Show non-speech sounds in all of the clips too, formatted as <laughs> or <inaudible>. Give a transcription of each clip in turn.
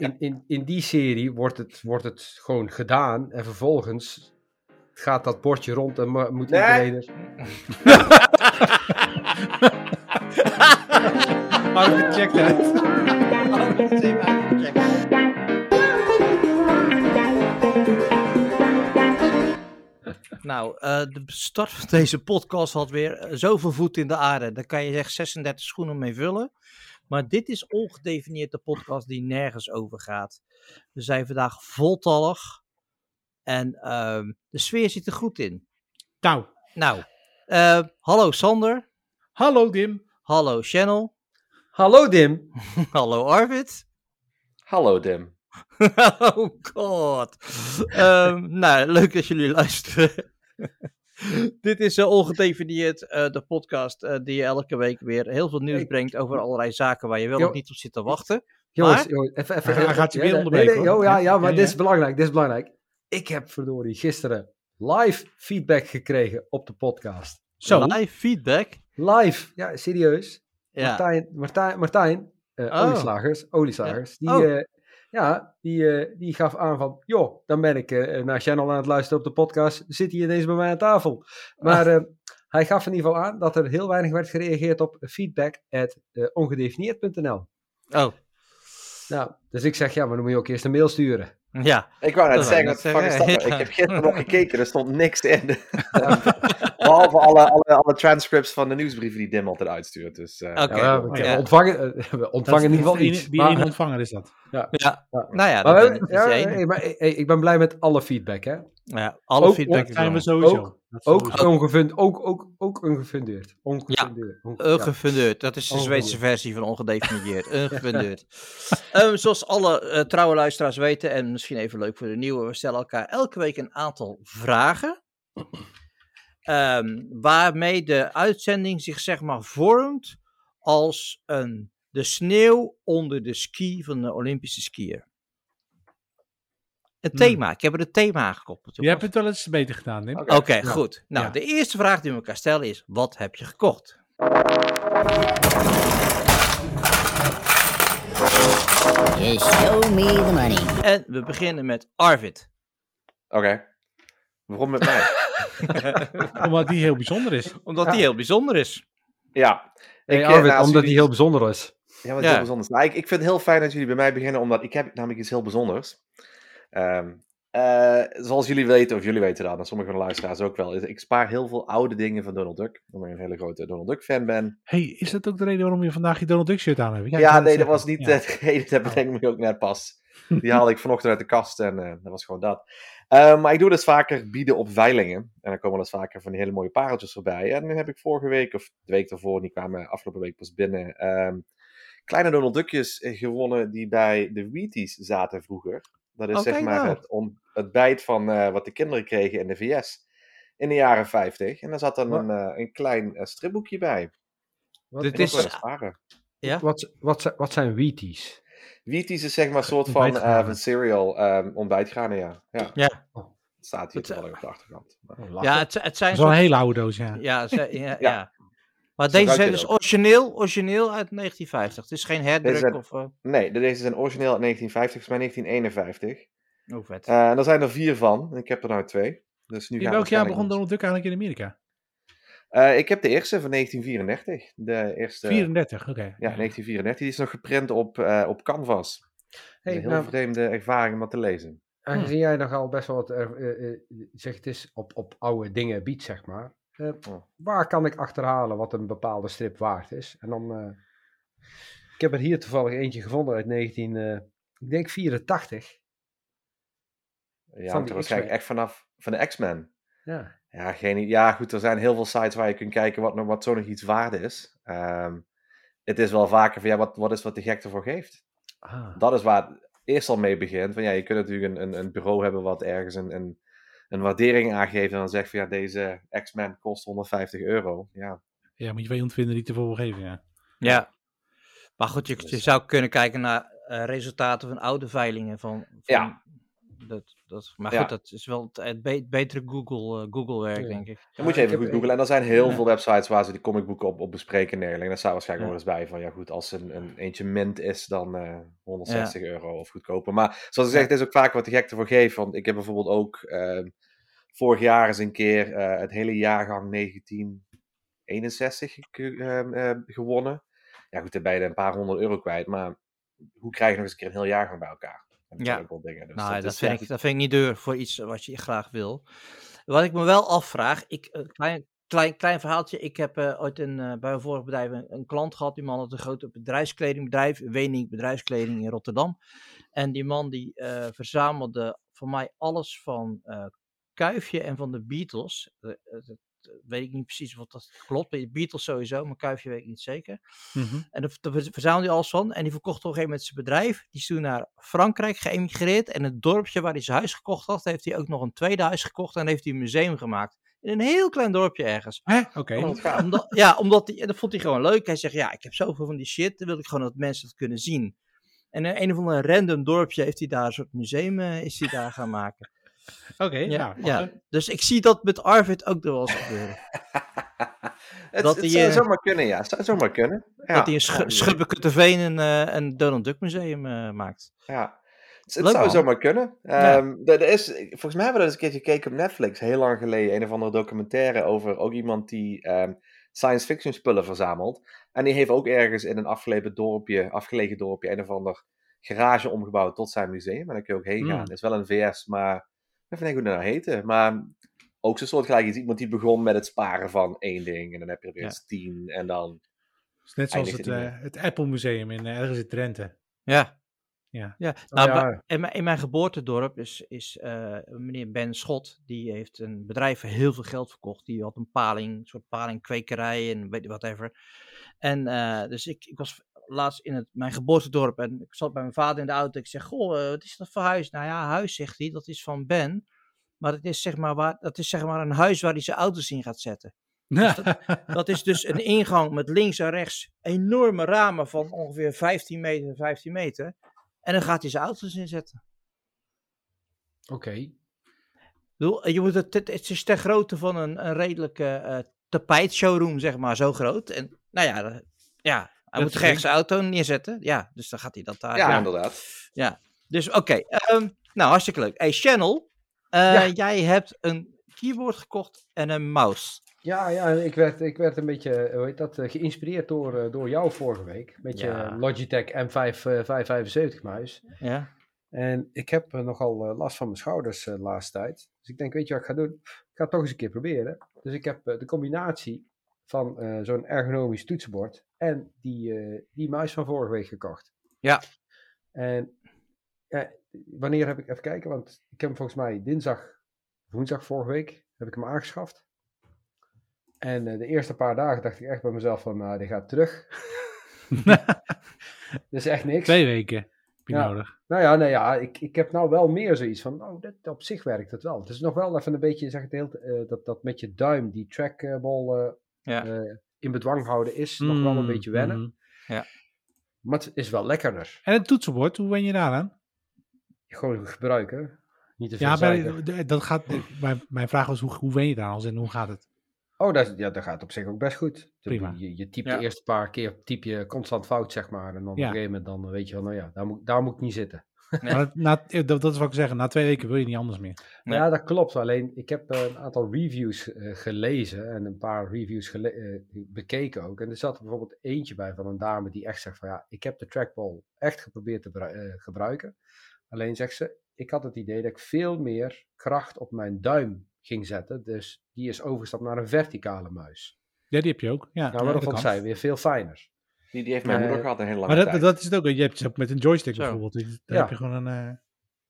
in, in, in die serie wordt het, wordt het gewoon gedaan en vervolgens gaat dat bordje rond en mo- moet Nee. iedereen... er- Arvid checkt uit. Nou, eh, de start van deze podcast had weer eh, zoveel voet in de aarde. Daar kan je echt 36 schoenen mee vullen. Maar dit is ongedefinieerd de podcast die nergens over gaat. We zijn vandaag voltallig. En ehm, de sfeer zit er goed in. Nou, Nou, eh, hallo Sander. hallo Dim. Hallo Channel. Hallo Dim! <laughs> hallo Arvid. Hallo Dim. <laughs> oh god. Ehm, nou, leuk dat jullie luisteren. <laughs> Dit is uh, ongedefinieerd eh, de podcast eh, die je elke week weer heel veel nieuws brengt over allerlei zaken waar je wel of niet op zit te wachten. Jongens, even, even, gaat je weer onderbreken, nee, nee, hoor. oh, ja, Ja, maar ja, dit is belangrijk, dit is belangrijk. Ik heb verdorie gisteren live feedback gekregen op de podcast. Zo, Live feedback. Live, ja, serieus. Ja. Martijn, Martijn, Martijn eh, Oh. olieslagers, olieslagers, die, Oh. eh, ja, die, eh, die gaf aan van, joh, dan ben ik eh, naar Channel aan het luisteren op de podcast, zit hij ineens bij mij aan tafel. Maar eh, hij gaf in ieder geval aan dat er heel weinig werd gereageerd op feedback at ongedefinieerd.nl. Oh, Nou, dus ik zeg, ja, maar dan moet je ook eerst een mail sturen. ja. Ik wou net zeggen, dat zeggen, ja. Ik heb gisteren nog gekeken, er stond niks in. <laughs> Behalve alle, alle, alle transcripts van de nieuwsbrieven die Dim altijd uitstuurt. Dus, eh, Oké. Ja, we, ontvangen, we ontvangen in ieder geval iets. Maar, ene ontvanger is dat. Ja. Ja. Nou ja, maar dat ja, eens. nee, maar hey, ik ben blij met alle feedback, hè. Ja, alle Ook- feedback Dat is zijn we sowieso. Ook- Ook, ook, ook, ook ongefundeerd. Ongefundeerd. Onge- ja. gefundeerd. Dat is de Zweedse versie van ongedefinieerd. <laughs> Ungefundeerd. Ehm, zoals alle eh, trouwe luisteraars weten, en misschien even leuk voor de nieuwe, we stellen elkaar elke week een aantal vragen. Ehm, waarmee de uitzending zich zeg maar vormt als een, de sneeuw onder de ski van de Olympische skier. Een Hmm. thema. Ik heb er een thema aan gekoppeld. Je hebt het wel eens beter gedaan. Oké. Ja. goed. Nou, Ja. de eerste vraag die we elkaar stellen is: wat heb je gekocht? Show me the money. En we beginnen met Arvid. Oké. Waarom met mij? <laughs> Omdat die heel bijzonder is. Omdat Ja. die heel bijzonder is. Ja. Ik, eh, Arvid, nou, omdat hij heel bijzonder is. Ja, wat Ja. heel bijzonders. Nou, ik, ik vind het heel fijn dat jullie bij mij beginnen, omdat ik heb namelijk iets heel bijzonders. Ehm, eh, zoals jullie weten, of jullie weten dat, en sommige van de luisteraars ook wel, is, ik spaar heel veel oude dingen van Donald Duck, omdat ik een hele grote Donald Duck fan ben. hey, is dat ook de reden waarom je vandaag je Donald Duck shirt aan hebt? Ja, nee, dat was niet Ja. het reden, dat bedenk ik me ook net pas. <laughs> Die haalde ik vanochtend uit de kast en eh, dat was gewoon dat. Eh, maar ik doe dus vaker bieden op veilingen. En dan komen dus vaker van die hele mooie pareltjes voorbij. En dan heb ik vorige week, of de week daarvoor, die kwamen afgelopen week pas binnen, ehm, kleine Donald Duckjes eh, gewonnen die bij de Wheaties zaten vroeger. Dat is Oh, zeg maar nou. het ontbijt van eh, wat de kinderen kregen in de VS in de jaren 50. En daar zat dan een, eh, een klein stripboekje bij. Wat, Dit is-. Ja? wat, wat, zijn- wat zijn Wheaties? Wheaties is zeg maar een soort van, van cereal ehm ontbijtgranen, ja. ja. Ja. Het staat hier Het, toevallig op de achterkant. Maar- Oh. Ja, het, het zijn soort- hele oude doos, ja. ja, ze- ja, ja. Maar deze zijn dus origineel, origineel uit 1950. Het is geen herdruk zijn- of... eh Nee, deze zijn origineel uit 1950, volgens mij 1951. oh, vet. Eh, en er zijn er vier van. en Ik heb er nou twee. Dus nu In gaan welk jaar begon Donald Duck eigenlijk in Amerika? Eh, ik heb de eerste van 1934. De eerste, 34, oké. Ja, 1934. Die is nog geprint op, eh, op canvas. Hey, een heel nou, vreemde ervaring om dat te lezen. aangezien jij nogal best wel wat, zeg het is, op, op oude dingen biedt, zeg maar. Eh, Oh. Waar kan ik achterhalen wat een bepaalde strip waard is? En dan, eh, ik heb er hier toevallig eentje gevonden uit 19, eh, ik denk 84. Ja, hangt er waarschijnlijk echt vanaf van de X-Men. Ja. Ja, geen, ja, goed, er zijn heel veel sites waar je kunt kijken wat, nog- wat zo nog iets waard is. Ehm, het is wel vaker van, ja, wat, wat is wat de gek ervoor geeft? Ah. Dat is waar het eerst al mee begint. Van, ja, je kunt natuurlijk een, een, een bureau hebben wat ergens een, een, een waardering aangeeft en dan zegt van, ja, deze X-Men kost 150 euro. Ja, Ja, moet je wel vinden die te veel geven, ja. Ja. Maar goed, je, je Dus- zou kunnen kijken naar eh, resultaten van oude veilingen van, van Ja. dat, dat, maar Ja. goed, dat is wel het, het be- betere Google, eh, Google werk, Ja. denk ik. Dan moet je even goed googlen. En er zijn heel Ja. veel websites waar ze die comicboeken op, op bespreken en dergelijke. Daar staat waarschijnlijk Ja. nog eens bij van, ja goed, als een, een eentje mint is, dan eh 160 euro of goedkoper. Maar zoals ik zeg, het is ook vaak wat de gek ervoor geeft. Want ik heb bijvoorbeeld ook ehm, vorig jaar eens een keer eh, het hele jaargang 1961 ge- ehm, eh, gewonnen. Ja goed, dan ben je er een paar honderd euro kwijt. Maar hoe krijg je nog eens een keer een heel jaargang bij elkaar? Dat zijn Ja. ook wel dingen. Dus nou, dat, is, vind ja, ik, dat vind ik niet duur voor iets wat je graag wil. Wat ik me wel afvraag, ik, een klein, klein, klein verhaaltje. Ik heb eh, ooit een, eh, bij een vorig bedrijf een, een klant gehad. Die man had een groot bedrijfskledingbedrijf, Wening Bedrijfskleding in Rotterdam. En die man die eh, verzamelde voor mij alles van eh, Kuifje en van de Beatles. Eh, eh, weet ik niet precies of dat klopt. Bij de Beatles sowieso, maar Kuifje weet ik niet zeker. Mhm. En daar verzamelde hij alles van. En die verkocht op een gegeven moment zijn bedrijf. Die is toen naar Frankrijk geëmigreerd. En het dorpje waar hij zijn huis gekocht had, heeft hij ook nog een tweede huis gekocht. En heeft hij een museum gemaakt. In een heel klein dorpje ergens. Hè? Oké. Omdat, ja, omdat hij, dat vond hij gewoon leuk. Hij zegt, ja, ik heb zoveel van die shit. Dan wil ik gewoon dat mensen dat kunnen zien. En in een of ander random dorpje heeft hij daar een soort museum eh, is hij daar gaan maken. Oké, Ja, nou, ja. Dus ik zie dat met Arvid ook nog wel eens gebeuren. <laughs> het, Dat het die, zou eh, zomaar kunnen, ja. Het zou zomaar kunnen. Ja. dat hij in Sch Schubbekutteveen een, eh, een Donald Duck museum eh, maakt. Ja. Het, zou man. zomaar kunnen. Ja. Er, er is, volgens mij hebben we dat eens een keertje gekeken op Netflix, heel lang geleden. Een of andere documentaire over ook iemand die ehm, science fiction spullen verzamelt. En die heeft ook ergens in een afgelegen dorpje, afgelegen dorpje een of ander garage omgebouwd tot zijn museum. En daar kun je ook heen gaan. Hmm. Het is wel een VS, maar ik weet niet hoe dat nou heette. Maar ook zo'n soort gelijk iets. Iemand die begon met het sparen van één ding. En dan heb je er weer Ja. eens tien. En dan... Is net zoals het, eh, het Apple Museum in, eh, ergens in Drenthe. Ja. Ja. ja. Nou, ja. bij- in, mijn, in mijn geboortedorp is, is eh, meneer Ben Schot, die heeft een bedrijf voor heel veel geld verkocht. Die had een paling, een soort palingkwekerij en weet whatever. En eh, dus ik, ik was laatst in het, mijn geboortedorp en ik zat bij mijn vader in de auto. Ik zeg, goh, eh, wat is dat voor huis? Nou ja, huis, zegt hij, dat is van Ben. Maar het is zeg maar, waar, dat is zeg maar een huis waar hij zijn auto's in gaat zetten. <laughs> Dat is dus een ingang met links en rechts enorme ramen van ongeveer 15 meter, 15 meter. En dan gaat hij zijn auto's inzetten. Oké. Ik bedoel, Je moet het, het, is ter grootte van een, een redelijke eh tapijtshowroom, zeg maar, zo groot. En nou ja, ja hij moet zijn auto neerzetten. Ja, dus dan gaat hij dat daar. ja, ja. inderdaad. Dus oké, ehm, nou hartstikke leuk. Hey Channel, eh, Ja. jij hebt een keyboard gekocht en een mouse. Ja, ja ik, werd, ik werd een beetje eh, hoe heet dat, eh, geïnspireerd door, eh, door jou vorige week. Met je Ja. Logitech M5 eh, 575 muis. Ja, En ik heb eh, nogal eh, last van mijn schouders eh, de laatste tijd. Dus ik denk, weet je wat ik ga doen? Ik ga het toch eens een keer proberen. Dus ik heb eh, de combinatie van eh, zo'n ergonomisch toetsenbord en die, eh, die muis van vorige week gekocht. Ja. En ja, wanneer heb ik, even kijken, want ik heb hem volgens mij dinsdag, woensdag vorige week, heb ik hem aangeschaft. En eh, de eerste paar dagen dacht ik echt bij mezelf van, nou, die gaat terug. <laughs> Dat is echt niks. Twee weken heb je Ja. nodig. Nou ja, nou ja ik, ik heb nou wel meer zoiets van, oh, dat, op zich werkt het wel. Het is nog wel even een beetje, zeg het heel, dat, dat met je duim die trackball Ja. eh, in bedwang houden is nog wel een Mm, beetje wennen. mhm. Maar het is wel lekkerder. En het toetsenbord, hoe ben je daar aan? Gewoon gebruiken. Niet te veel Ja, bij, dat gaat, mijn, mijn vraag was, hoe, hoe ben je daar als en hoe gaat het? Oh, dat, is- ja, dat gaat op zich ook best goed. Prima. Je, je typt Ja. de eerste paar keer typ je constant fout, zeg maar. En dan op Ja. een gegeven moment dan weet je wel, nou ja, daar moet, daar moet ik niet zitten. Nee. Maar dat, na, eh, dat, dat is wat ik zeg, na twee weken wil je niet anders meer. Nee. Ja, dat klopt. Alleen ik heb eh, een aantal reviews eh, gelezen en een paar reviews gele- eh, bekeken ook. En er zat er bijvoorbeeld eentje bij van een dame die echt zegt van ja, ik heb de trackball echt geprobeerd te bru- eh, gebruiken. Alleen zegt ze, ik had het idee dat ik veel meer kracht op mijn duim ging zetten. Dus die is overgestapt naar een verticale muis. Ja, die heb je ook. Ja, Nou, maar ja, dat vond zij weer veel fijner. Die, die heeft mijn Eh, moeder gehad een hele lange Maar dat, tijd. dat is het ook. Je hebt het ook met een joystick Zo. bijvoorbeeld. Dus Daar Ja. heb je gewoon een... eh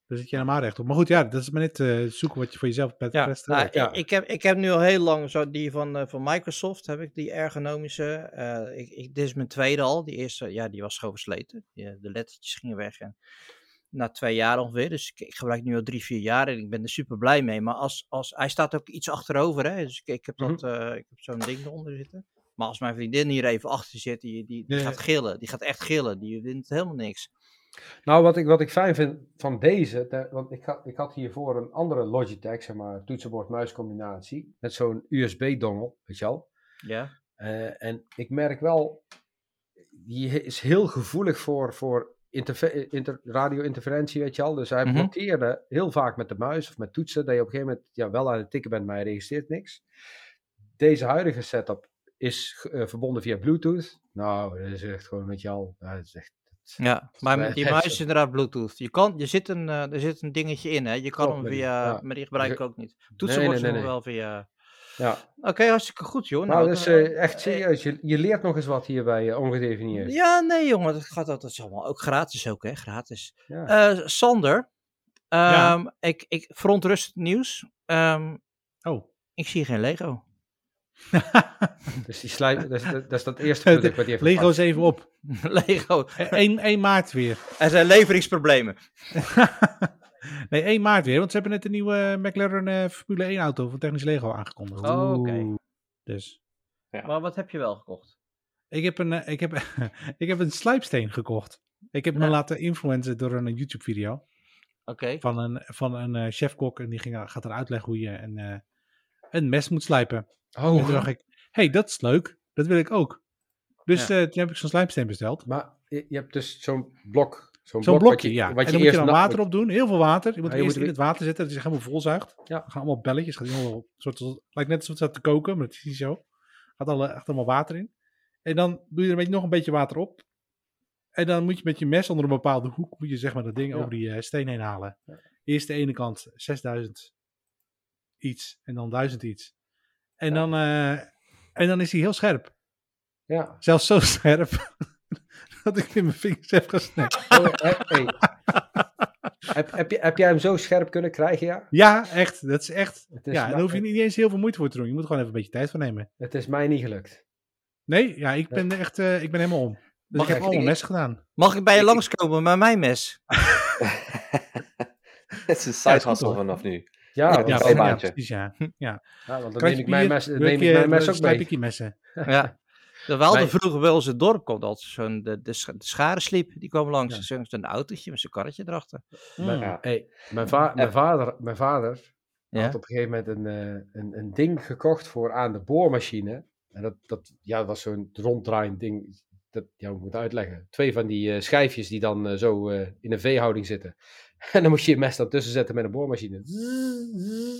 daar zit je helemaal recht op. Maar goed, ja, dat is maar net eh, zoeken wat je voor jezelf het Ja, beste nou, werkt. ja. Ik, ik heb, ik heb nu al heel lang zo die van, eh, van Microsoft, heb ik die ergonomische. eh, ik, ik, dit is mijn tweede al. Die eerste, ja, die was gewoon versleten. Die, eh, de lettertjes gingen weg. En na twee jaar ongeveer. Dus ik, ik gebruik nu al drie, vier jaar en ik ben er super blij mee. Maar als, als, hij staat ook iets achterover. Hè? Dus ik, ik heb, dat, eh, ik heb zo'n ding eronder zitten. Maar als mijn vriendin hier even achter zit, die, die, gaat gillen. Die gaat echt gillen. Die vindt helemaal niks. Nou, wat ik, wat ik fijn vind van deze, de- want ik had, ik had hiervoor een andere Logitech, zeg maar, toetsenbord-muiscombinatie, met zo'n USB-dongel, weet je wel. Ja. Eh, en ik merk wel, die is heel gevoelig voor, voor inter, radio-interferentie, weet je wel. Dus hij Mhm. blokkeerde heel vaak met de muis of met toetsen, dat je op een gegeven moment ja, wel aan het tikken bent, maar hij registreert niks. Deze huidige setup is eh, verbonden via Bluetooth. Nou, dat is echt gewoon, je wel, ja, dat is echt... Ja, maar met die echt muis is inderdaad Bluetooth. Je kan, je zit een, eh, er zit een dingetje in, hè. Je kan hem met via, ja. maar die gebruik ik ook niet. Toetsenbord nee, nee, nee, wel via... Ja. Oké, hartstikke goed, joh. Nou, dan, dus eh, eh, echt serieus. Je, je leert nog eens wat hier bij Ongedefinieerd. Ja, nee, jongen, dat gaat dat, dat is allemaal ook gratis ook, hè, gratis. Ja. Eh, Sander, Ja. ehm, ik, ik verontrust nieuws. Ehm, Oh. ik zie geen Lego. <laughs> Dus die slijm, dat, is, dat is dat eerste product wat hij heeft Lego gepakt. is even op. <laughs> Lego. 1, 1 maart weer. Er zijn leveringsproblemen. <laughs> nee, 1 maart weer. Want ze hebben net een nieuwe McLaren eh, Formule 1 auto van Technisch Lego aangekondigd. Oh, oké. Dus Ja. Maar wat heb je wel gekocht? ik heb een, eh, ik heb, ik heb een slijpsteen gekocht. Ik heb me laten influencen door een YouTube video Oké. van een, van een eh, chefkok. En die ging, gaat er uitleggen hoe je een, eh, een mes moet slijpen. En toen Oh, dacht ik, hey, dat is leuk. Dat wil ik ook. Dus eh, toen heb ik zo'n slijpsteen besteld. maar je, je hebt dus zo'n blok. Zo'n Zo'n blok blokje, wat je, ja. Wat en je moet je dan water op doen. Heel veel water. Je moet Ja, je eerst moet in het water zetten, dat zich helemaal volzuigt. Ja. Er gaan allemaal belletjes. Gaat helemaal, soort, lijkt net alsof het staat te koken, maar dat is niet zo. Gaat alle, echt allemaal water in. En dan doe je er een beetje, nog een beetje water op. En dan moet je met je mes onder een bepaalde hoek, moet je zeg maar dat ding Ja. over die eh, steen heen halen. Eerst de ene kant 6000 iets en dan 1000 iets. En, Ja. dan, eh, en dan is hij heel scherp. Ja. Zelfs zo scherp <laughs> dat ik in mijn vingers heb gesneden. <laughs> Oh, hey, hey. heb, heb, je, heb jij hem zo scherp kunnen krijgen, ja? Ja, echt. Dat is echt. Is, Ja, daar hoef je niet eens heel veel moeite voor te doen. Je moet gewoon even een beetje tijd voor nemen. het is mij niet gelukt. Nee, ja, ik ben echt, eh, ik ben helemaal om. Dus Mag ik heb ik- allemaal ik- mes gedaan. Mag ik bij je langskomen met mijn mes? <laughs> Het is een Ja, side hustle vanaf nu. Ja, Ja, want, Ja, een dan, ja, precies, ja. ja. ja, want dan neem ik mijn mes, neem je- ik mijn mes dan ook mee. ik je messen. <laughs> Ja. Hadden Maar- vroeger bij onze dorp, komt altijd zo'n, de, de, scha- de scharensliep, die kwam langs. Ja. Zo'n zo'n autootje met zo'n karretje erachter. Mijn, Mm. Ja. hey, mijn, va- mijn vader, mijn vader Ja. had op een gegeven moment een, eh, een, een ding gekocht voor aan de boormachine. En dat, dat, ja, dat was zo'n ronddraaiend ding. Dat, ja, hoe moet ik het uitleggen? Twee van die eh, schijfjes die dan eh, zo eh, in een V-houding zitten. <laughs> En dan moest je je mes dan tussen zetten met een boormachine.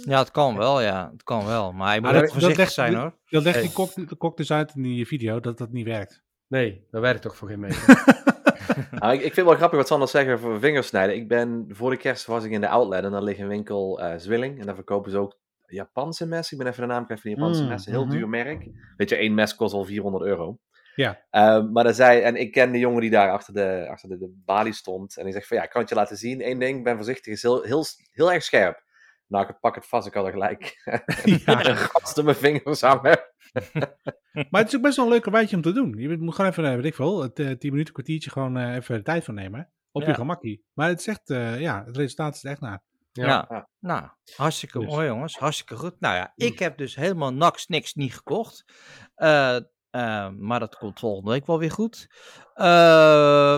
Ja, het kan wel, ja. Het kan wel. Maar je moet Maar dat- dat voorzichtig legt- zijn, hoor. Dat legt Hey. die kok, de kok dus uit in die video dat dat niet werkt. Nee, dat werkt toch voor geen meter. Nou, <laughs> ik, ik vind het wel grappig wat Sander zegt over vingersnijden. Ik ben, voor de kerst was ik in de outlet en daar ligt een winkel eh, Zwilling. En daar verkopen ze ook Japanse messen. Ik ben even de naam kwijt van die Japanse Mm, messen. Heel mhm. duur merk. Weet je, één mes kost al 400 euro. Ja. Ehm, maar dan zei, en ik ken de jongen die daar achter de, achter de, de balie stond. En die zegt van ja, ik kan het je laten zien. Eén ding, ben voorzichtig, is heel, heel, heel erg scherp. Nou, ik pak het vast, ik had er gelijk <laughs> <laughs> Ja. een gast in mijn vingers hangen. <laughs> Maar het is ook best wel een leuk wijtje om te doen. Je moet gewoon even, eh, weet ik veel, het, eh, 10 minuten, kwartiertje gewoon eh, even de tijd van nemen. Op je gemakkie. Maar het is echt, eh, ja, het resultaat is er echt naar. Ja. Ja. Nou, hartstikke Dus. mooi, jongens. Hartstikke goed. Nou ja, ik heb dus helemaal naks niks niet gekocht. Eh, eh, maar dat komt volgende week wel weer goed. Eh,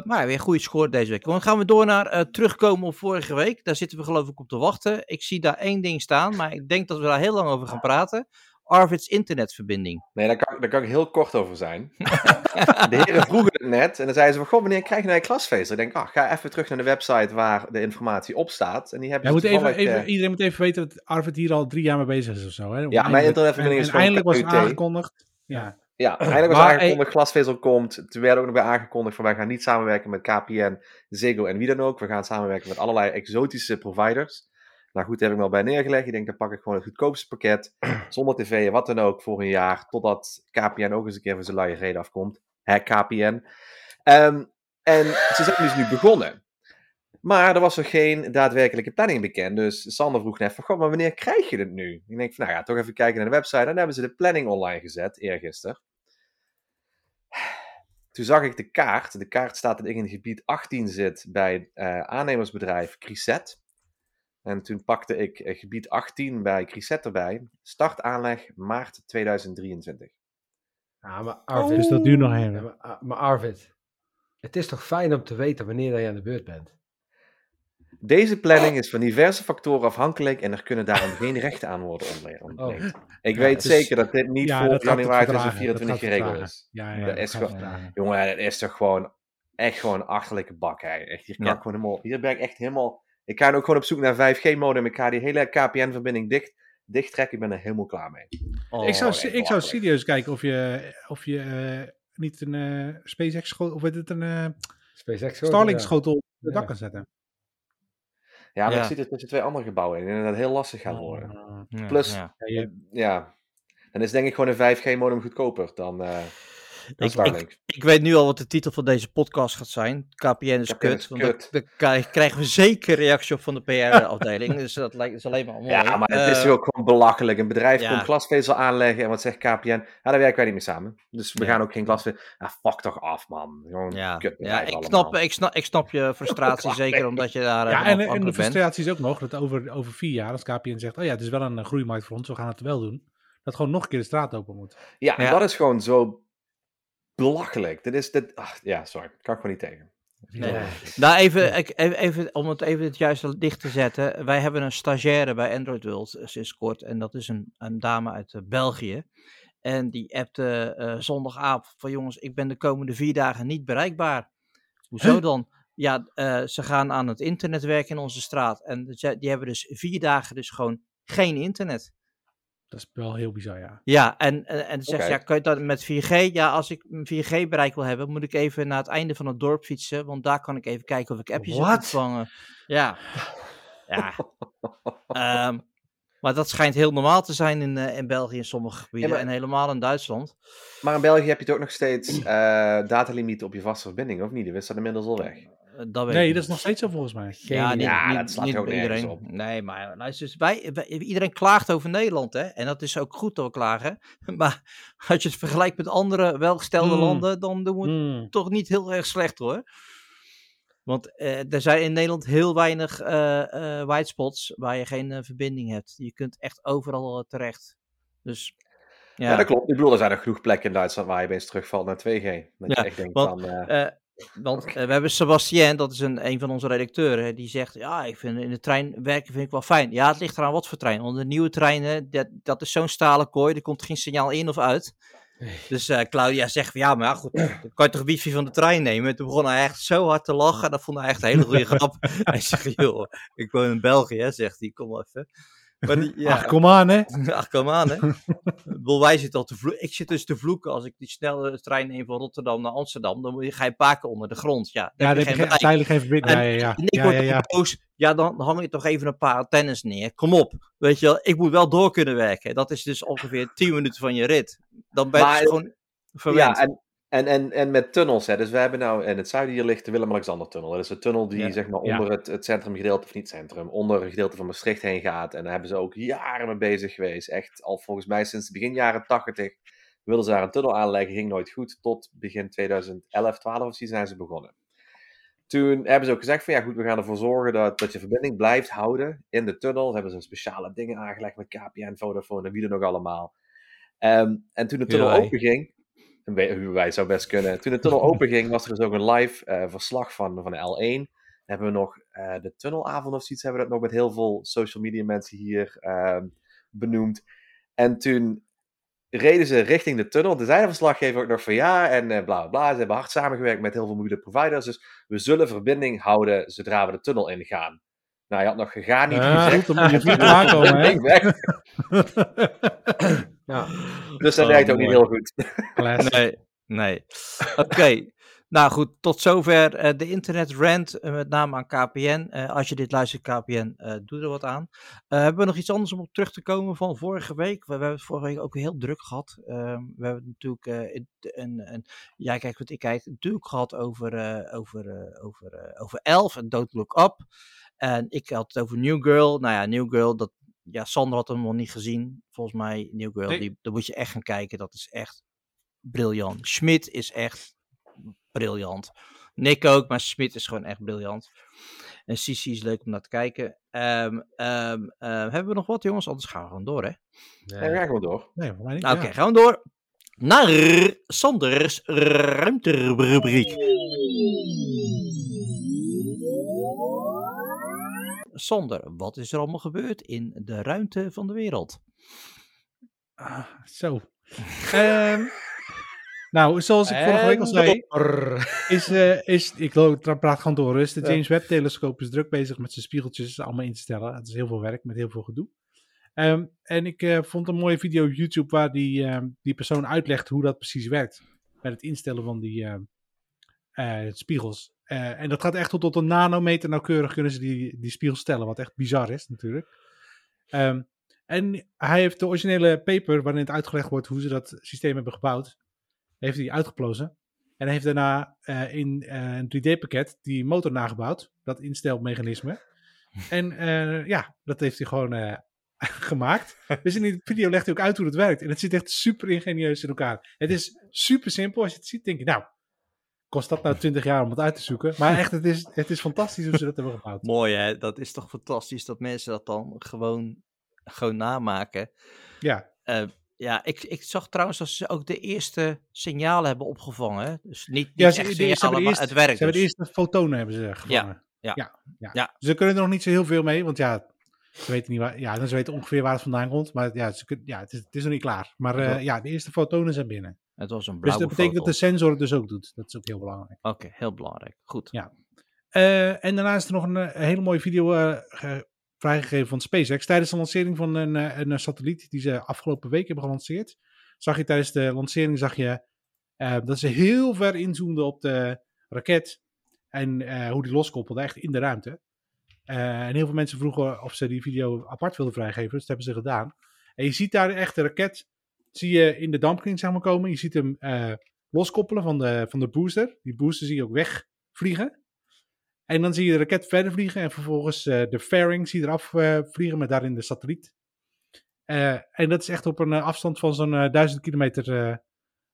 maar ja, weer een goede score deze week. Dan gaan we door naar eh, terugkomen op vorige week. Daar zitten we geloof ik op te wachten. Ik zie daar één ding staan, maar ik denk dat we daar heel lang over gaan praten. Arvid's internetverbinding. Nee, daar kan, daar kan ik heel kort over zijn. <laughs> de heren vroegen het net en dan zeiden ze van, goh, wanneer krijg je nou je klasfeest? Ik denk, ah, ga even terug naar de website waar de informatie op staat. En die hebben Ja, ze moet even, even, eh, iedereen moet even weten dat Arvid hier al drie jaar mee bezig is of zo. Hè? mijn Eindelijk- internetverbinding is en- gewoon Eindelijk was het aangekondigd. Ja. Ja, eindelijk was Maar, aangekondigd, glasvezel komt. Toen werd ook nog bij aangekondigd van, wij gaan niet samenwerken met KPN, Ziggo en wie dan ook. We gaan samenwerken met allerlei exotische providers. Nou goed, daar heb ik me al bij neergelegd. Ik denk, dan pak ik gewoon het goedkoopste pakket, <clears throat> zonder tv en wat dan ook, voor een jaar. Totdat KPN ook eens een keer van zijn luie reden afkomt. Hè, KPN. Ehm, en ze zijn dus nu begonnen. Maar er was nog geen daadwerkelijke planning bekend. Dus Sander vroeg net van, goh, maar wanneer krijg je het nu? Ik denk van, nou ja, toch even kijken naar de website. En dan hebben ze de planning online gezet, eergisteren. Toen zag ik de kaart. De kaart staat dat ik in gebied 18 zit bij eh, aannemersbedrijf Criset. En toen pakte ik eh, gebied 18 bij Criset erbij. Start aanleg maart 2023. Ja, maar Arvid, Dus dat duurt nog Ja, even. maar, ah, maar Arvid, Het is toch fijn om te weten wanneer je aan de beurt bent. Deze planning is van diverse factoren afhankelijk en er kunnen daarom geen rechten aan worden ontleend. Oh. Ik Ja, weet is- zeker dat dit niet Ja, voor januari vertragen, 2024 dat gaat geregeld is. Ja, ja, Dat dat is gaat gewoon- vertragen. Jongen, dat is toch gewoon echt gewoon een achterlijke bak. Hè. Echt, hier, kan Ja. ik gewoon helemaal, hier ben ik echt helemaal... Ik ga nu ook gewoon op zoek naar 5G-modem. Ik ga die hele KPN-verbinding dicht, dicht trekken. Ik ben er helemaal klaar mee. Oh, ik zou, echt ik zou serieus kijken of je, of je eh, niet een eh, SpaceX schotel, of weet het, een eh, SpaceX schotel, Starlink ja. schotel op het Ja. dak kan zetten. Ja, maar Ja. ik zie het tussen twee andere gebouwen in. En dat het heel lastig gaat worden. Ah, ja, Plus- ja. je- Ja, dan is denk ik gewoon een 5G-modem goedkoper dan, eh Ik- weet nu al wat de titel van deze podcast gaat zijn. KPN is KPN kut. is want kut. daar krijgen we zeker reactie op van de PR-afdeling. <laughs> dus dat lijkt is alleen maar mooi. Ja, maar het is Eh, ook gewoon belachelijk. Een bedrijf ja. komt glasvezel aanleggen en wat zegt KPN? Ja, daar werken wij niet mee samen. Dus we Ja. gaan ook geen glasvezel... Ja, fuck toch af, man. Gewoon Ja, kutbedrijf ja ik, allemaal. snap, ik, snap, ik snap je <laughs> frustratie, zeker omdat je daar eh, Ja, van en, en de bent. frustratie is ook nog dat over, over vier jaar, als KPN zegt, oh ja, het is wel een eh, groeimarkt voor ons, we gaan het wel doen, dat gewoon nog een keer de straat open moet. Ja, Ja. dat is gewoon zo belachelijk. Dit is... Dit... Ach, ja, sorry. Kan ik gewoon niet tegen. Nee. Nou, even, ik- even, even, om het even het juiste licht te zetten. Wij hebben een stagiaire bij Android World eh, sinds kort. En dat is een, een dame uit eh, België. En die appte eh, zondagavond van jongens, ik ben de komende vier dagen niet bereikbaar. Hoezo Huh? dan? Ja, eh, ze gaan aan het internet werken in onze straat. En die hebben dus vier dagen dus gewoon geen internet. Dat is wel heel bizar, ja. Ja, en, en, en zegt ja, kan je dat met 4G? Ja, als ik een 4G bereik wil hebben, moet ik even naar het einde van het dorp fietsen, want daar kan ik even kijken of ik appjes heb Wat? ontvangen. Ja. <laughs> Ja. Ehm, maar dat schijnt heel normaal te zijn in, eh, in België in sommige gebieden maar- en helemaal in Duitsland. Maar in België heb je toch nog steeds eh datalimieten op je vaste verbinding, of niet? Die is dat inmiddels al weg. Eh, dat weet Nee, ik dat is nog steeds zo volgens mij. Geen Ja, niet, Ja, niet, dat slaat niet ook iedereen. op. Nee, maar luister wij, wij- iedereen klaagt over Nederland, hè? En dat is ook goed dat we klagen. <laughs> Maar als je het vergelijkt met andere welgestelde Hmm. landen, dan doen we het Hmm. toch niet heel erg slecht hoor. Want eh, er zijn in Nederland heel weinig eh eh white spots waar je geen verbinding hebt. Je kunt echt overal terecht. Dus Ja. ja, dat klopt. Ik bedoel, er zijn nog genoeg plekken in Duitsland waar je opeens terugvalt naar 2G. Dat Ja, je echt denkt want, van... want eh, we hebben Sebastien, dat is een, een van onze redacteuren, die zegt, ja, ik vind in de trein werken vind ik wel fijn. Ja, het ligt eraan wat voor trein. Want de nieuwe treinen, dat, dat is zo'n stalen kooi, er komt geen signaal in of uit. Dus eh, Claudia zegt, ja, maar ja, goed, dan kan je toch wifi van de trein nemen? En toen begon hij echt zo hard te lachen, dat vond hij echt een hele goede grap. <laughs> hij zegt, joh, ik woon in België, hè, zegt hij, kom even. Maar die, ja, Ach, kom aan, hè. <laughs> Ach, kom aan, hè. Wij zitten al te vloeken. Ik zit dus te vloeken als ik die snelle trein neem van Rotterdam naar Amsterdam. Dan moet je, ga je een paar keer onder de grond. Ja, dan Ja, heb je geen geen, verbinding. Ja, En- ja, ja. En ik ja, word ja, ja. boos. Ja, dan hang je toch even een paar antennes neer. Kom op. Weet je wel, ik moet wel door kunnen werken. Dat is dus ongeveer 10 minuten van je rit. Dan ben je Maar- dus gewoon verwend. Ja, en, en, en, en met tunnels. Hè. Dus we hebben nou in het zuiden hier ligt de Willem-Alexander-tunnel. Dat is een tunnel die Ja. zeg maar Ja. onder het, het centrumgedeelte, of niet centrum, onder het gedeelte van Maastricht heen gaat. En daar hebben ze ook jaren mee bezig geweest. Echt al volgens mij sinds begin jaren 80 wilden ze daar een tunnel aanleggen. Ging nooit goed. Tot begin 2011, 12 of zo zijn ze begonnen. Toen hebben ze ook gezegd van ja goed, we gaan ervoor zorgen dat, dat je verbinding blijft houden in de tunnel. Hebben ze speciale dingen aangelegd met KPN, Vodafone en wie dan ook allemaal. Ehm, en toen de tunnel Huawei. Ging, wij zou best kunnen. Toen de tunnel <laughs> open ging, was er dus ook een live eh, verslag van, van de L1. Hebben we nog eh, de tunnelavond of zoiets, hebben we dat nog met heel veel social media mensen hier ehm, benoemd. En toen reden ze richting de tunnel. De verslaggever ook nog van ja, en eh, bla bla bla. Ze hebben hard samengewerkt met heel veel mobiele providers. Dus we zullen verbinding houden zodra we de tunnel ingaan. Nou, je had nog gegaan niet Ja, gezegd. goed, dan moet je niet klaarkomen, <laughs> hè. <laughs> Ja. <laughs> Dus dat Oh, werkt ook niet heel goed. Nee, nee. Oké. Nou goed, tot zover eh, de internet rant, eh, met name aan KPN. Eh, als je dit luistert, KPN, eh doe er wat aan. Eh, hebben we nog iets anders om op terug te komen van vorige week? We, we hebben het vorige week ook heel druk gehad. Ehm, we hebben het natuurlijk, eh, in- een, een, jij kijkt wat ik kijk, natuurlijk gehad over, eh, over, eh, over, eh, over Elf en Don't Look Up. En ik had het over New Girl. Nou ja, New Girl, dat, ja, Sander had hem nog niet gezien. Volgens mij, New Girl, Nee. die, daar moet je echt gaan kijken. Dat is echt briljant. Schmidt is echt briljant. Nick ook, maar Smit is gewoon echt briljant. En Sisi is leuk om naar te kijken. Ehm, ehm, ehm, hebben we nog wat, jongens? Anders gaan we gewoon door, hè? Ja, we gaan gewoon door. Nee, voor mij niet. Oké, ja. gaan we door. Naar Sanders ruimterubriek. Sander, wat is er allemaal gebeurd in de ruimte van de wereld? Ah, zo. Ehm, nou, zoals ik vorige week al zei, is, eh, is ik praat gewoon door rust. De Ja. James Webb telescoop is druk bezig met zijn spiegeltjes allemaal in te stellen. Het is heel veel werk met heel veel gedoe. Ehm, en ik eh, vond een mooie video op YouTube waar die, ehm, die persoon uitlegt hoe dat precies werkt. Met het instellen van die spiegels. Eh, en dat gaat echt tot, tot een nanometer nauwkeurig kunnen ze die, die spiegels stellen. Wat echt bizar is natuurlijk. Ehm, en hij heeft de originele paper waarin het uitgelegd wordt hoe ze dat systeem hebben gebouwd. Heeft hij uitgeplozen. En heeft daarna eh, in eh, een 3D-pakket die motor nagebouwd. Dat instelmechanisme. <laughs> En eh, ja, dat heeft hij gewoon eh, <laughs> gemaakt. Dus in die video legt hij ook uit hoe het werkt. En het zit echt super ingenieus in elkaar. Het is super simpel. Als je het ziet, denk je, nou, kost dat nou 20 jaar om het uit te zoeken? Maar echt, het is, het is fantastisch hoe ze dat hebben gebouwd. <laughs> Mooi hè, dat is toch fantastisch dat mensen dat dan gewoon, gewoon namaken. Ja, Eh, ja, ik, ik zag trouwens dat ze ook de eerste signalen hebben opgevangen. Dus niet, niet Ja, ze- echt signalen, maar het werkt ze hebben de dus. eerste fotonen hebben ze gevangen. ja. ja, ja. Ja. Ze kunnen er nog niet zo heel veel mee, want ja, ze weten, niet waar, ja, ze weten ongeveer waar het vandaan komt. Maar ja, ze kunnen, ja het, is, het is nog niet klaar. Maar eh, ja, de eerste fotonen zijn binnen. Het was een Dus dat betekent dat de sensor het dus ook doet. Dat is ook heel belangrijk. Oké, heel belangrijk. Goed. Ja. Eh, en daarna is er nog een, eh, hele mooie video eh, ge- vrijgegeven van SpaceX. Tijdens de lancering van een, een, satelliet die ze afgelopen week hebben gelanceerd. Zag je tijdens de lancering zag je, dat ze heel ver inzoomden op de raket. En hoe die loskoppelde, echt in de ruimte. En heel veel mensen vroegen of ze die video apart wilden vrijgeven. Dus dat hebben ze gedaan. En je ziet daar echt de raket zie je in de dampkring zeg maar, komen. Je ziet hem eh, loskoppelen van de, van de booster. Die booster zie je ook wegvliegen. En dan zie je de raket verder vliegen. En vervolgens eh, de fairing zie je eraf eh, vliegen met daarin de satelliet. En dat is echt op een afstand van zo'n duizend kilometer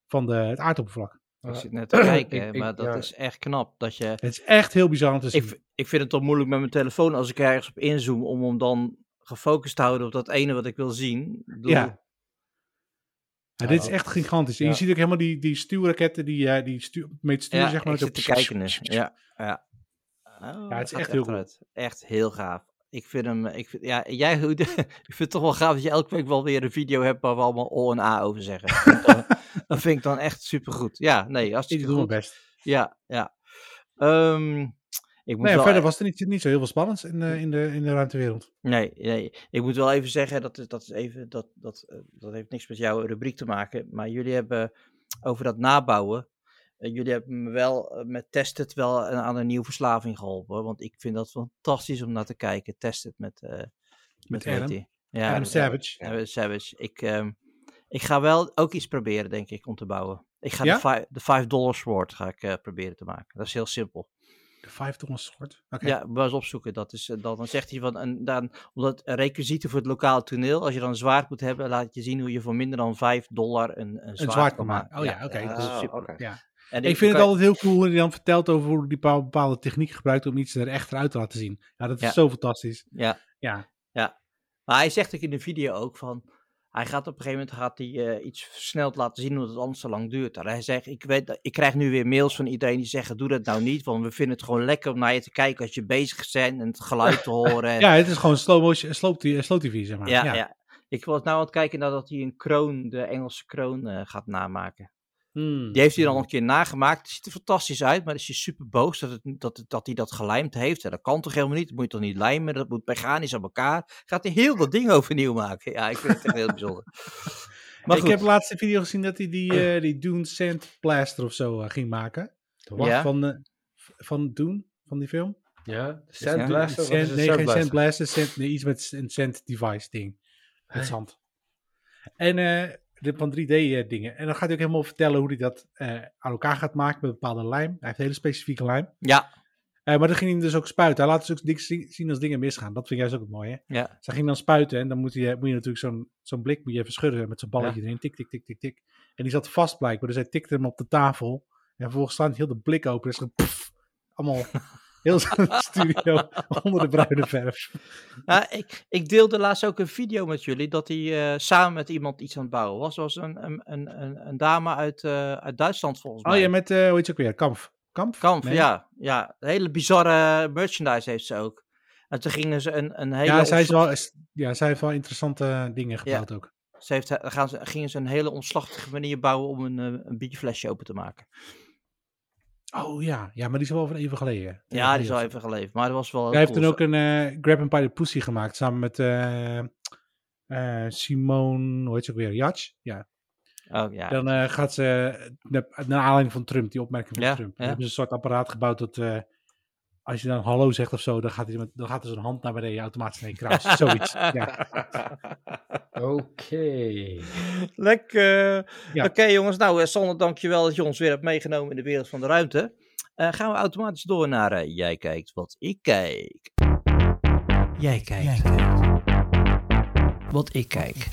van de, het aardoppervlak. Ik zit net te <clears throat> kijken, Ik- ik- maar dat ja. is echt knap. Dat je, Het is echt heel bizar om te zien. ik, ik vind het toch moeilijk met mijn telefoon als ik ergens op inzoom om hem dan gefocust te houden op dat ene wat ik wil zien. Ja. Ja, dit is echt gigantisch. En je ziet ook helemaal die, die stuurraketten die, eh die stuur, sturen, Ja, zeg maar. ik zit te kijken nu. Ja, ja. Oh, Ja, het is echt heel vooruit. Echt heel gaaf. Ik vind hem, ik vind, ja, jij, <laughs> ik vind het toch wel gaaf dat je elke week wel weer een video hebt waar we allemaal O en A over zeggen. Dat vind ik dan- <laughs> dat vind ik dan echt supergoed. Ja, nee, Ik hartstikke doe mijn goed. best. Ja, ja. Ehm, ik moet Nee, wel, verder was er niet, niet zo heel veel spannends in, eh, in, de, in de ruimtewereld. Nee, nee, ik moet wel even zeggen, dat, dat, is even, dat, dat, eh, dat heeft niks met jouw rubriek te maken, maar jullie hebben over dat nabouwen, eh, jullie hebben me wel met Tested wel aan aan een nieuwe verslaving geholpen, want ik vind dat fantastisch om naar te kijken, Tested met, met heet Adam. Ja, Adam met- Savage. ja, met Savage. Ik, ehm, ik ga wel ook iets proberen, denk ik, om te bouwen. Ik ga Ja? de, de 5 dollar sword ga ik proberen te maken. Dat is heel simpel. Vijf Thomas soort. Oké. Ja, maar eens opzoeken. Dat is, eh, dan, dan zegt hij van, en dan, omdat requisieten voor het lokale toneel, als je dan een zwaard moet hebben, laat je zien hoe je voor minder dan 5 dollar een, een zwaard, zwaard kan maken. Oh ja, oké, dat dat super. oké. Ja. En Ik vind het kan- altijd heel cool hoe hij dan vertelt over hoe hij bepaalde, bepaalde techniek gebruikt om iets er echt uit te laten zien. Ja, dat is Ja. zo fantastisch. Ja, Ja, maar hij zegt ook in de video ook van, hij gaat op een gegeven moment gaat hij, eh, iets versneld laten zien omdat het anders zo lang duurt. En hij zegt, ik, weet, dat- ik krijg nu weer mails van iedereen die zeggen, doe dat nou niet, want we vinden het gewoon lekker om naar je te kijken als je bezig bent en het geluid te horen. en- <laughs> ja het is gewoon slow motion, slow, t- slow TV, zeg maar. ja, ja. ja. Ik was nou aan het kijken naar dat hij een kroon, de Engelse kroon, eh, gaat namaken. Hmm. Die heeft hij dan al een keer nagemaakt. Het ziet er fantastisch uit, maar dan is hij super boos dat, het, dat, het- dat hij dat gelijmd heeft. En dat kan toch helemaal niet? Dat moet je toch niet lijmen? Dat moet mechanisch aan elkaar. Gaat hij heel dat ding overnieuw maken? Ja, ik vind het echt heel bijzonder. <laughs> Maar ik goed, heb laatst een video gezien dat hij die, <clears throat> eh die Dune Sand Blaster of zo eh, ging maken. Ja. Van, eh, van Dune, van die film. Ja. Sand Blaster. een nee, Sand geen? Sand Blaster, Sand, nee, iets met een Sand Device ding. Met zand. En eh, de, van 3D eh, dingen. En dan gaat hij ook helemaal vertellen hoe hij dat eh, aan elkaar gaat maken met bepaalde lijm. Hij heeft hele specifieke lijm. ja, Eh, maar dan ging hij dus ook spuiten. Hij laat dus ook dingen zien als dingen misgaan. Dat vind jij dus ook het mooie. ja, Dus hij ging dan spuiten en dan moet, hij, moet je natuurlijk zo'n zo'n blik moet je even schudden met zo'n balletje erin. Tik, tik, tik, tik, tik. En die zat vast blijkbaar. Dus hij tikte hem op de tafel. En vervolgens staat heel de blik open. Dus pff, allemaal <laughs> heel zijn <laughs> studio onder de bruine verf. Nou, ik, ik deelde laatst ook een video met jullie dat hij eh, samen met iemand iets aan het bouwen was. Er was een, een, een, een, dame uit, eh, uit Duitsland volgens mij. Oh ja, met, eh hoe heet ze ook weer? Kamp. Kamp? Kamp, Nee? ja, ja. Hele bizarre merchandise heeft ze ook. En toen gingen ze een, een hele... Ja, zij, is wel, is- ja, zij heeft wel interessante dingen gebouwd ook. ze heeft, gaan ze, gingen ze een hele omslachtige manier bouwen om een, een bierflesje open te maken. Oh ja, ja, maar die is wel van even geleden. Ja, die is al even geleefd, maar dat was wel... Hij heeft toen ook een eh, Grab and Pilot Pussy gemaakt samen met eh, Simone, hoe heet ze ook weer? Jatsch? Ja. Oh, ja. Dan gaat ze, naar aanleiding van Trump, die opmerking van Ja, Trump. Ja. hebben ze een soort apparaat gebouwd dat als je dan hallo zegt of zo, dan gaat, hij met, dan gaat er zo'n hand naar beneden automatisch naar je kruis. Zoiets. Ja. Oké. Lekker. Ja. Oké jongens, nou eh, Sander, dankjewel dat je ons weer hebt meegenomen in de wereld van de ruimte. Eh, gaan we automatisch door naar eh, Jij kijkt wat ik kijk. Jij kijkt wat ik kijk.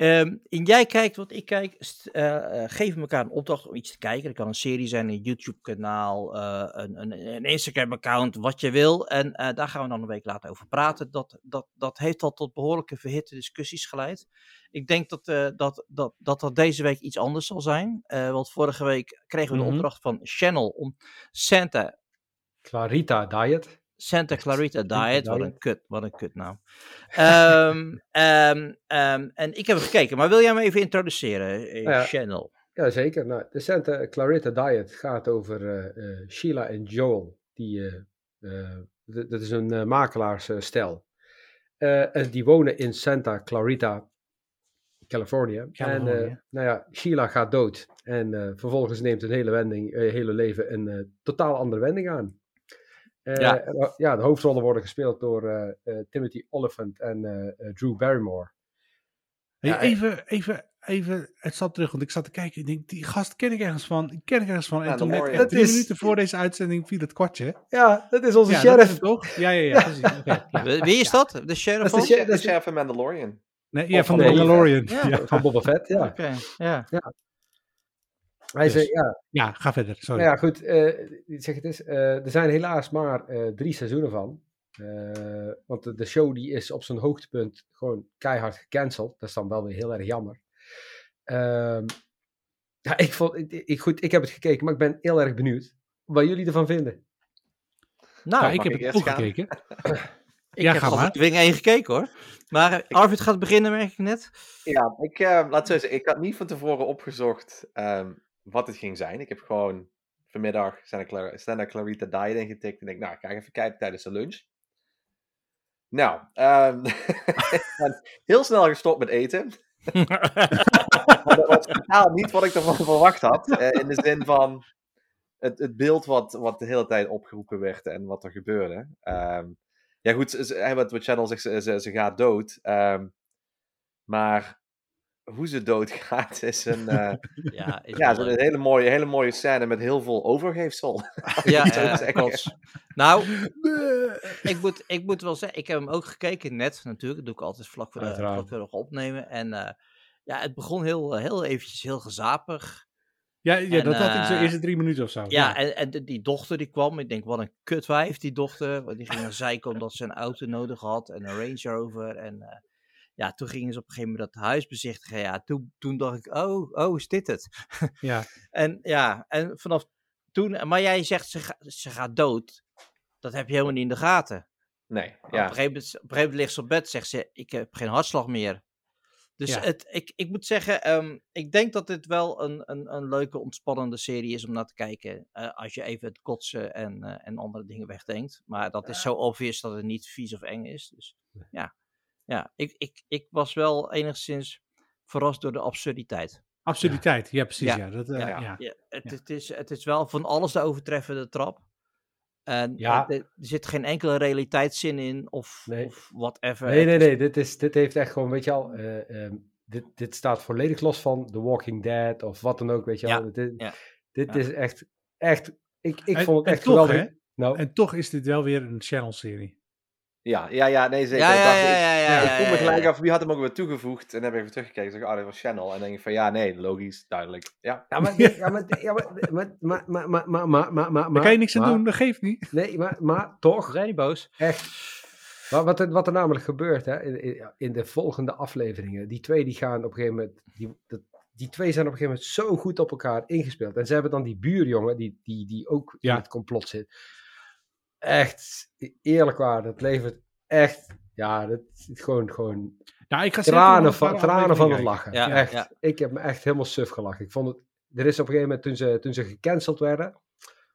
Ehm, in Jij kijkt wat ik kijk, st- eh, eh, geven we elkaar een opdracht om iets te kijken. Dat kan een serie zijn, een YouTube-kanaal, eh, een, een, een Instagram-account, wat je wil. En daar gaan we dan een week later over praten. Dat, dat, dat heeft al tot behoorlijke verhitte discussies geleid. Ik denk dat, dat, dat, dat dat deze week iets anders zal zijn. Want vorige week kregen we de Mhm. opdracht van Channel om Santa Clarita Diet. Santa Clarita Diet, wat een kut, wat een kut naam. Ehm, ehm, en ik heb gekeken, maar wil jij me even introduceren, eh, Ja. Channel? Jazeker. Nou, de Santa Clarita Diet gaat over eh, eh, Sheila en Joel. Die, dat is een makelaarsstijl. En die wonen in Santa Clarita, Californië. En eh, nou ja, Sheila gaat dood. En vervolgens neemt hun hele, wending, hele leven een totaal andere wending aan. Eh, Ja. en, eh, ja, de hoofdrollen worden gespeeld door eh, eh, Timothy Olyphant en eh, eh, Drew Barrymore. Hey, Ja, even, even, even, het zat terug, want ik zat te kijken. Ik denk, die gast ken ik ergens van. Ken ik ergens van. En Ja, toen net echt drie is- minuten voor deze uitzending viel het kwartje. Ja, dat is onze Ja, dat is sheriff. toch? Ja, ja, ja. Precies. <laughs> Wie wie is dat? De sheriff? Dat is de van? sheriff. De chef van Mandalorian. Nee, ja, van van de Mandalorian. Ja. Ja, Van Boba Fett, ja. Oké, ja. Hij Dus. zei, ja, ja ga verder. Sorry. nou ja, goed. eh, ik zeg het eens, eh, er zijn helaas maar eh, drie seizoenen van. Eh, want de, de show die is op zijn hoogtepunt gewoon keihard gecanceld. Dat is dan wel weer heel erg jammer. Ehm, ja, ik, vond, ik, ik- goed, ik heb het gekeken, maar ik ben heel erg benieuwd wat jullie ervan vinden. Nou, Ja, ik heb ik het ook gaan? gekeken. <clears throat> ik ja, heb al maar. Dwing 1 gekeken hoor. Maar eh, Arvid gaat beginnen, merk ik net. Ja, ik, eh, laat zo zeggen, ik had niet van tevoren opgezocht ehm, wat het ging zijn. Ik heb gewoon vanmiddag Santa, Clara, Santa Clarita Diet ingetikt en ik, nou, ik ga even kijken tijdens de lunch. Nou, <laughs> ben heel snel gestopt met eten. <laughs> Dat was totaal niet wat ik ervan verwacht had. eh, in de zin van het, het beeld wat, wat de hele tijd opgeroepen werd en wat er gebeurde. Ehm, ja, goed, ze- wat, wat Channel zegt, ze, ze, ze gaat dood. ehm, maar hoe ze doodgaat is een, eh, <laughs> ja, is ja, een hele, mooie, hele mooie scène met heel veel overgeefsel. <laughs> Ja, klopt. Nou, <laughs> ik moet, ik moet wel zeggen, ik heb hem ook gekeken net natuurlijk. Dat doe ik altijd vlak voor de, vlak voor opnemen. En eh, ja, het begon heel, eh, heel eventjes heel gezapig. Ja, ja En, dat had ik zo eerste drie minuten of zo. Ja, en, en de- die dochter die kwam. Ik denk, wat een kutwijf die dochter. Want die ging naar zeiken omdat ze een auto nodig had. En een Range Rover. En eh, ja, toen gingen ze op een gegeven moment dat huis bezichtigen. Ja, toen, toen dacht ik, oh, oh, is dit het? ja. <laughs> En ja, en vanaf toen... Maar jij zegt, ze, ga- ze gaat dood. Dat heb je helemaal niet in de gaten. Nee, ja. Op, een gegeven moment, op een gegeven moment ligt ze op bed, zegt ze, ik heb geen hartslag meer. Dus Ja. het, ik, ik moet zeggen, ehm, ik denk dat dit wel een, een, een leuke, ontspannende serie is om naar te kijken. eh, als je even het kotsen en, eh, en andere dingen wegdenkt. Maar dat is zo obvious dat het niet vies of eng is. Dus ja, ja ik, ik, ik was wel enigszins verrast door de absurditeit. Absurditeit. Ja, precies. Ja. Ja. Dat, eh, Ja. ja. Ja, het, Ja. Het, is, het is wel van alles de overtreffende trap. En Ja. eh, er, zit geen enkele realiteitszin in of, Nee. of whatever. Nee, nee, nee. Dit, is, dit heeft echt gewoon, weet je al, eh, ehm, dit, dit staat volledig los van The Walking Dead of wat dan ook, weet je Ja, wel. Dit, ja, dit ja. is echt, echt, ik, ik En- vond het echt toch, geweldig. hè? Nou, En toch is dit wel weer een channel-serie. Ja, ja, ja, nee, zeker. Ja, Ik ja, dacht, ja, ik- ja, ja, ik ja, vroeg me gelijk af, wie had hem ook weer toegevoegd? En dan heb ik even teruggekeken en zeg ik, oh, dit was Channel. En dan denk ik van, ja, nee, logisch, duidelijk. Ja, ja, maar, ja, maar, ja, maar, maar, maar, maar, maar, maar, Daar kan je niks aan doen, dat geeft niet. Nee, maar, maar toch, Zijn niet boos? echt. Maar wat, er, wat er namelijk gebeurt hè, in, in, de volgende afleveringen, die twee die gaan op een gegeven moment, die, dat, die twee zijn op een gegeven moment zo goed op elkaar ingespeeld. En ze hebben dan die buurjongen, die, die, die ook Ja. in het complot zit. Echt, eerlijk waar, dat levert echt, ja, dat is gewoon, gewoon Ja, ik ga tranen van, tranen van het lachen. Ja, echt, ja. ik heb me echt helemaal suf gelachen. Ik vond het, er is op een gegeven moment, toen ze, toen ze gecanceld werden,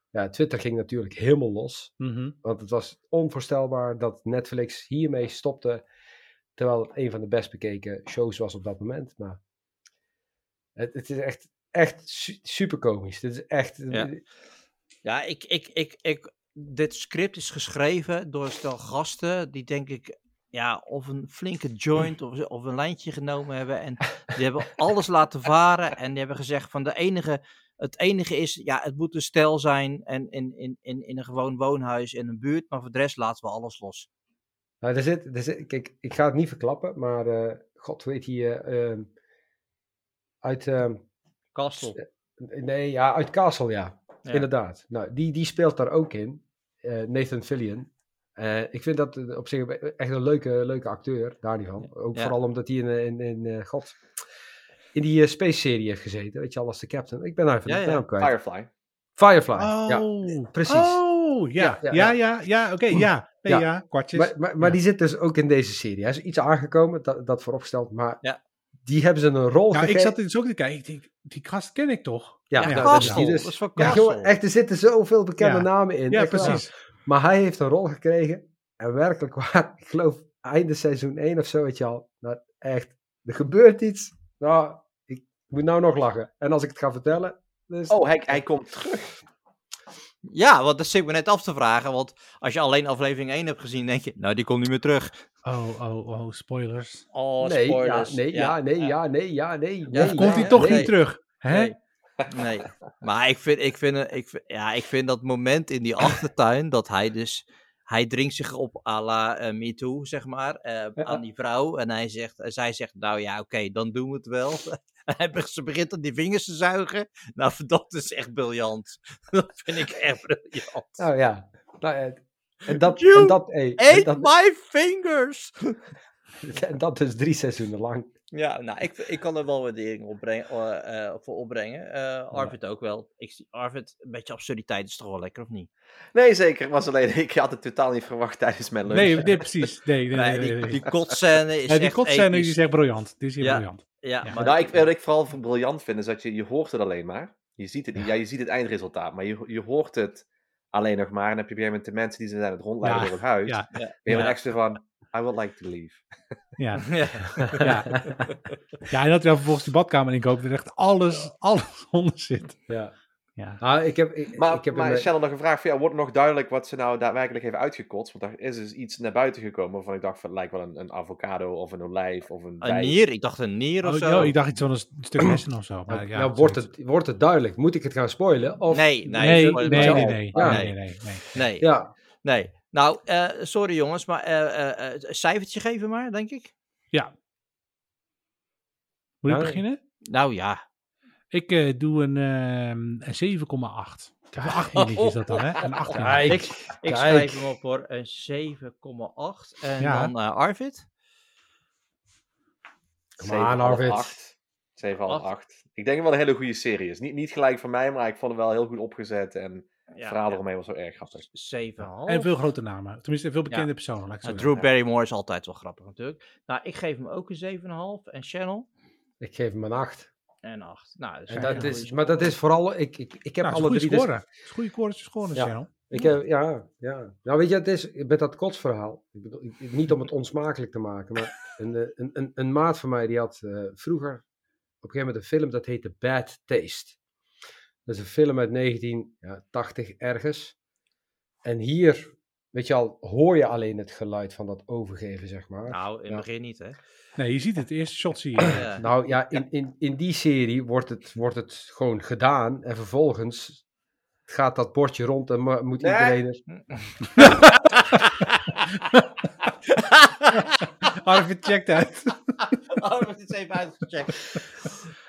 ja, Twitter ging natuurlijk helemaal los. Mhm. Want het was onvoorstelbaar dat Netflix hiermee stopte. Terwijl het een van de best bekeken shows was op dat moment. Maar het, het is echt, echt su- super komisch. Dit is echt. Ja. Ja, ik, ik, ik, ik, dit script is geschreven door een stel gasten die denk ik ja, of een flinke joint of, of een lijntje genomen hebben. En die hebben alles laten varen en die hebben gezegd van de enige, het enige is, ja, het moet een stel zijn en in, in, in, in een gewoon woonhuis in een buurt, maar voor de rest laten we alles los. Nou, er zit, er zit, kijk, ik ga het niet verklappen, maar eh, god weet hij. eh, ehm, uit. ehm, Castle. nee, ja, uit Castle, ja. Ja. Inderdaad. Nou, die, die speelt daar ook in. Eh, Nathan Fillion. Eh, ik vind dat eh, op zich echt een leuke, leuke acteur, daar niet van. Ook Ja. vooral omdat hij in, in, in eh, god, in die Space-serie heeft gezeten, weet je al, als de captain. Ik ben even Ja, de ja. naam kwijt. Firefly. Firefly, ja, Oh, precies. Oh, ja. Ja, Ja, ja, ja, ja, oké, ja. Nee, Ja. ja. kwartjes. Maar, maar, maar Ja. die zit dus ook in deze serie. Hij is iets aangekomen, dat, dat vooropgesteld, maar Ja. Die hebben ze een rol ja, ik zat dus ook te kijken. Ik denk, die gast ken ik toch? Ja, Ja, nou, dat is die dus. dat is van Ja, echt, er zitten zoveel bekende Ja. namen in. Ja, echt waar. precies. Maar hij heeft een rol gekregen. En werkelijk waar, <laughs> ik geloof einde seizoen 1 of zo, weet je al. Nou, echt, er gebeurt iets. Nou, ik moet nou nog lachen. En als ik het ga vertellen. Dus, Oh, hij, hij komt terug. Ja, want dat zit ik me net af te vragen, want als je alleen aflevering 1 hebt gezien, denk je, nou die komt niet meer terug. Oh, oh, oh, spoilers. Oh, nee, ja, spoilers. nee, ja, nee, ja, nee, ja, nee. Ja, nee, Of komt ja, hij toch nee. niet terug? Hè? Nee. <laughs> Nee. Maar ik vind, ik, vind, ik, vind, ja, ik vind dat moment in die achtertuin dat hij dus. Hij dringt zich op à la eh, Me Too, zeg maar, eh, aan die vrouw. En hij zegt, en zij zegt, nou ja, oké, dan doen we het wel. <laughs> Ze begint aan die vingers te zuigen. Nou, <laughs> dat is echt briljant. <laughs> Dat vind ik echt briljant. Nou ja. Nou, eh, en dat, You en dat, hey, en dat, my fingers! en dat is drie seizoenen lang. Ja, nou, ik, ik kan er wel waardering opbrengen, eh, eh, voor opbrengen. Eh Arvid ook wel. Ik zie Arvid, een beetje absurditeit is toch wel lekker, of niet? Nee, zeker. Was alleen, <laughs> ik had het totaal niet verwacht tijdens mijn lunch. Nee, nee, precies. Nee, <laughs> nee, nee. Nee, nee, die, nee. die kotscène is <laughs> Ja, die echt kotscène is echt briljant. Die is hier Ja. briljant. Ja, Ja. maar Nou, ik, wat ik vooral briljant vind, is dat je, je hoort het alleen maar. Je ziet het, niet. ja, je ziet het eindresultaat, maar je, je hoort het alleen nog maar. En dan heb je op een gegeven moment de mensen die ze zijn aan het rondleiden Ja, door het huis. Ja, En je bent Ja. echt zo van, I would like to leave. ja. <laughs> Ja. Ja. ja, en dat hij dan vervolgens die badkamer inkoopt en er echt alles, alles <laughs> onder zit. Ja. Ja. Nou, ik heb, ik, Maar, ik heb maar een, Shannon, nog een vraag voor jou. Wordt nog duidelijk wat ze nou daadwerkelijk heeft uitgekotst? Want er is dus iets naar buiten gekomen waarvan ik dacht, van, het lijkt wel een, een avocado of een olijf of een Een bij. nier, ik dacht een nier of Oh, zo. ja, ik dacht iets van een st- stuk <clears throat> hessen of zo. Maar nou, ja, nou, wordt, het, wordt het duidelijk? Moet ik het gaan spoilen? Of, Nee, nee, Nee, nee, nee, Ja. nee, nee, nee, nee. nee. Ja, nee. Nou, eh, sorry jongens, maar eh, eh, eh, een cijfertje geven maar, denk ik. Moet ik Ja, beginnen? Nou ja. Ik eh, doe een, ehm, een 7,8. Een 18 is dat dan, hè? Een 18. Kijk, Ik, ik schrijf hem op voor een 7,8. En Ja. dan Arvid? Come on, Arvid. 8. 7,5, Acht. 8. Ik denk wel een hele goede serie is. Niet, niet gelijk van mij, maar ik vond het wel heel goed opgezet. En het Ja, verhaal ja. eromheen was wel erg grappig. 7,5. En veel grote namen. Tenminste, veel bekende personen. Laat ik zo Nou, zeggen. Drew Barrymore is altijd wel grappig natuurlijk. Nou, ik geef hem ook een 7,5. En Channel? ik geef hem een 8. En 8. Nou, dat is En dat is, maar dat is vooral, ik, ik, ik heb Nou, alle is drie... dus- goede score, is een score, Ja. channel. Ik heb, ja, ja. Nou, weet je, het is met dat kotsverhaal. Ik bedoel, ik- niet om het onsmakelijk te maken, maar <laughs> een, eh, een, een, een maat van mij die had eh, vroeger op een gegeven moment een film dat heette Bad Taste. Dat is een film uit 1980 ergens. En hier, weet je al, hoor je alleen het geluid van dat overgeven, zeg maar. Nou, in Ja. het begin niet, hè? Nee, je ziet het. Eerste shot zie je. Ja. <clears throat> Nou ja, in, in, in die serie wordt het, wordt het gewoon gedaan en vervolgens gaat dat bordje rond en moet Nee. iedereen er... <laughs> Arvid checkt uit. Dat <laughs> is even uitgecheckt.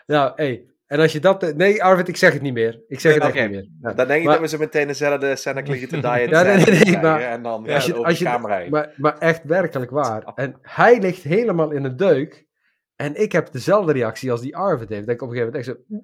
Nou, hé. En als je dat... eh, Nee, Arvid, ik zeg het niet meer. Ik zeg het Oké. echt niet meer. Ja. Dan denk ik dat we zo meteen dezelfde scène klinken te diet Ja, nee, nee, nee, maar- En dan Als ja, je, over als de je, camera heen. maar, maar echt werkelijk <laughs> waar. En hij ligt helemaal in een deuk. En ik heb dezelfde reactie als die Arvid heeft. Dat ik op een gegeven moment echt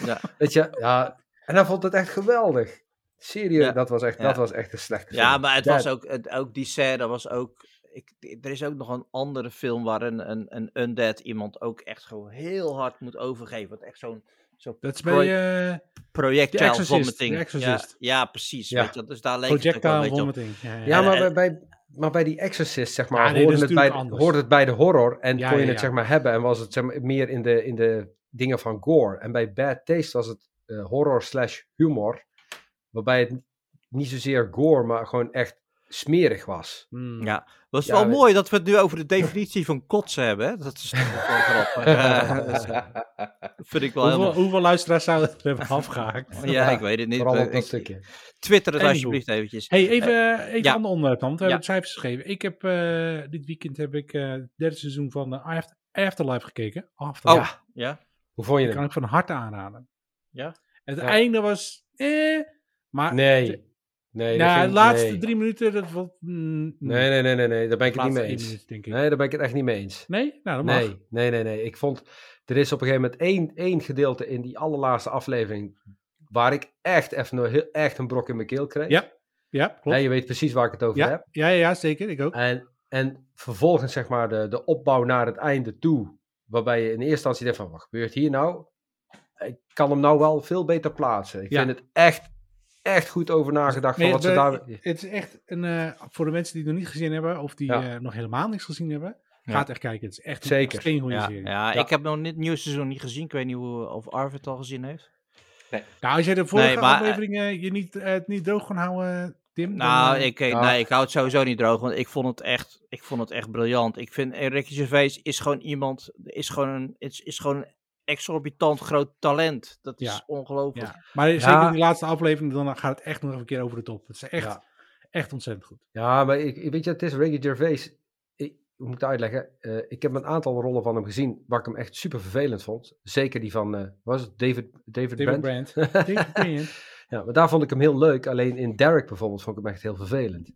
zo... Ja. <laughs> Weet je, ja. En hij vond het echt geweldig. Serieus, Ja. dat was echt, Ja. dat was echt een slechte Ja, film. maar het was ook, het, ook die scène was ook. Ik, er is ook nog een andere film waar een, een, een undead iemand ook echt gewoon heel hard moet overgeven. Wat echt zo'n zo Dat is bij eh, projectile Exorcist, vomiting. Ja, ja, precies. Ja. Weet je, dus daar leek projectile vomiting. Ja, ja. Maar bij, maar bij die Exorcist, zeg maar, nee, hoorde, het bij, hoorde het bij de horror en kon je het zeg maar hebben en was het zeg maar, meer in de, in de dingen van gore. En bij Bad Taste was het eh, horror slash humor, waarbij het niet zozeer gore, maar gewoon echt smerig was. Hmm. Ja, dat is Ja, wel weet- mooi dat we het nu over de definitie van kotsen hebben. Hè? Dat is toch wel grappig. <laughs> Eh, dat dat vind ik wel Hoeveel, helemaal... hoeveel luisteraars zouden er hebben afgehaakt? <laughs> Ja, ik weet het niet. Vooral op dat stukje. Twitter het alsjeblieft eventjes. Hey, even, even ja. een ander onderwerp dan, want we Ja. hebben cijfers gegeven. Ik heb eh, dit weekend heb ik eh, het derde seizoen van eh, After- Afterlife gekeken. Afterlife. Oh, ja. Hoe vond je Die kan het? ik van harte aanraden. Ja? Het Ja. einde was, eh, maar Nee. Nee, vind de laatste nee. drie minuten, dat was, mm, Nee, nee, nee, nee, nee, daar ben ik het niet mee eens. minuut, denk ik. Nee, daar ben ik het echt niet mee eens. Nee? Nou, dat mag. Nee, nee, nee, nee. Ik vond, er is op een gegeven moment één, één gedeelte in die allerlaatste aflevering waar ik echt even heel, echt een brok in mijn keel kreeg. Ja, Ja, klopt. Ja, je weet precies waar ik het over ja, heb. ja, ja, ja, zeker. Ik ook. En, en vervolgens zeg maar de, de opbouw naar het einde toe, waarbij je in eerste instantie denkt van, wat gebeurt hier nou? Ik kan hem nou wel veel beter plaatsen. Ik Ja. vind het echt, echt goed over nagedacht van Nee, wat ze daar... Het is echt een, eh, voor de mensen die het nog niet gezien hebben, of die Ja. eh, nog helemaal niks gezien hebben, Ja. ga het echt kijken. Het is echt Zeker. een steengoede Ja, serie. ja, Ja. ik heb nog niet het nieuwe seizoen niet gezien. Ik weet niet hoe, of Arvid het al gezien heeft. Nou, als jij de vorige Nee, maar, eh, je niet, het niet droog kan houden, Tim. Nou, dan, ik, nee, ik hou het sowieso niet droog, want ik vond het echt, ik vond het echt briljant. Ik vind Ricky Gervais is gewoon iemand, is gewoon een, is, is gewoon een exorbitant groot talent. Dat is Ja. ongelooflijk. ja. Maar Ja. zeker in die laatste aflevering, dan gaat het echt nog even een keer over de top. Het is echt, Ja. echt ontzettend goed. Ja, maar ik, ik- weet je, het is Ricky Gervais. Ik, hoe moet ik het uitleggen? Eh, ik heb een aantal rollen van hem gezien waar ik hem echt super vervelend vond. Zeker die van, eh was het David, David, David Brent? Brand. <laughs> David Brand. Ja, maar daar vond ik hem heel leuk. Alleen in Derek bijvoorbeeld vond ik hem echt heel vervelend.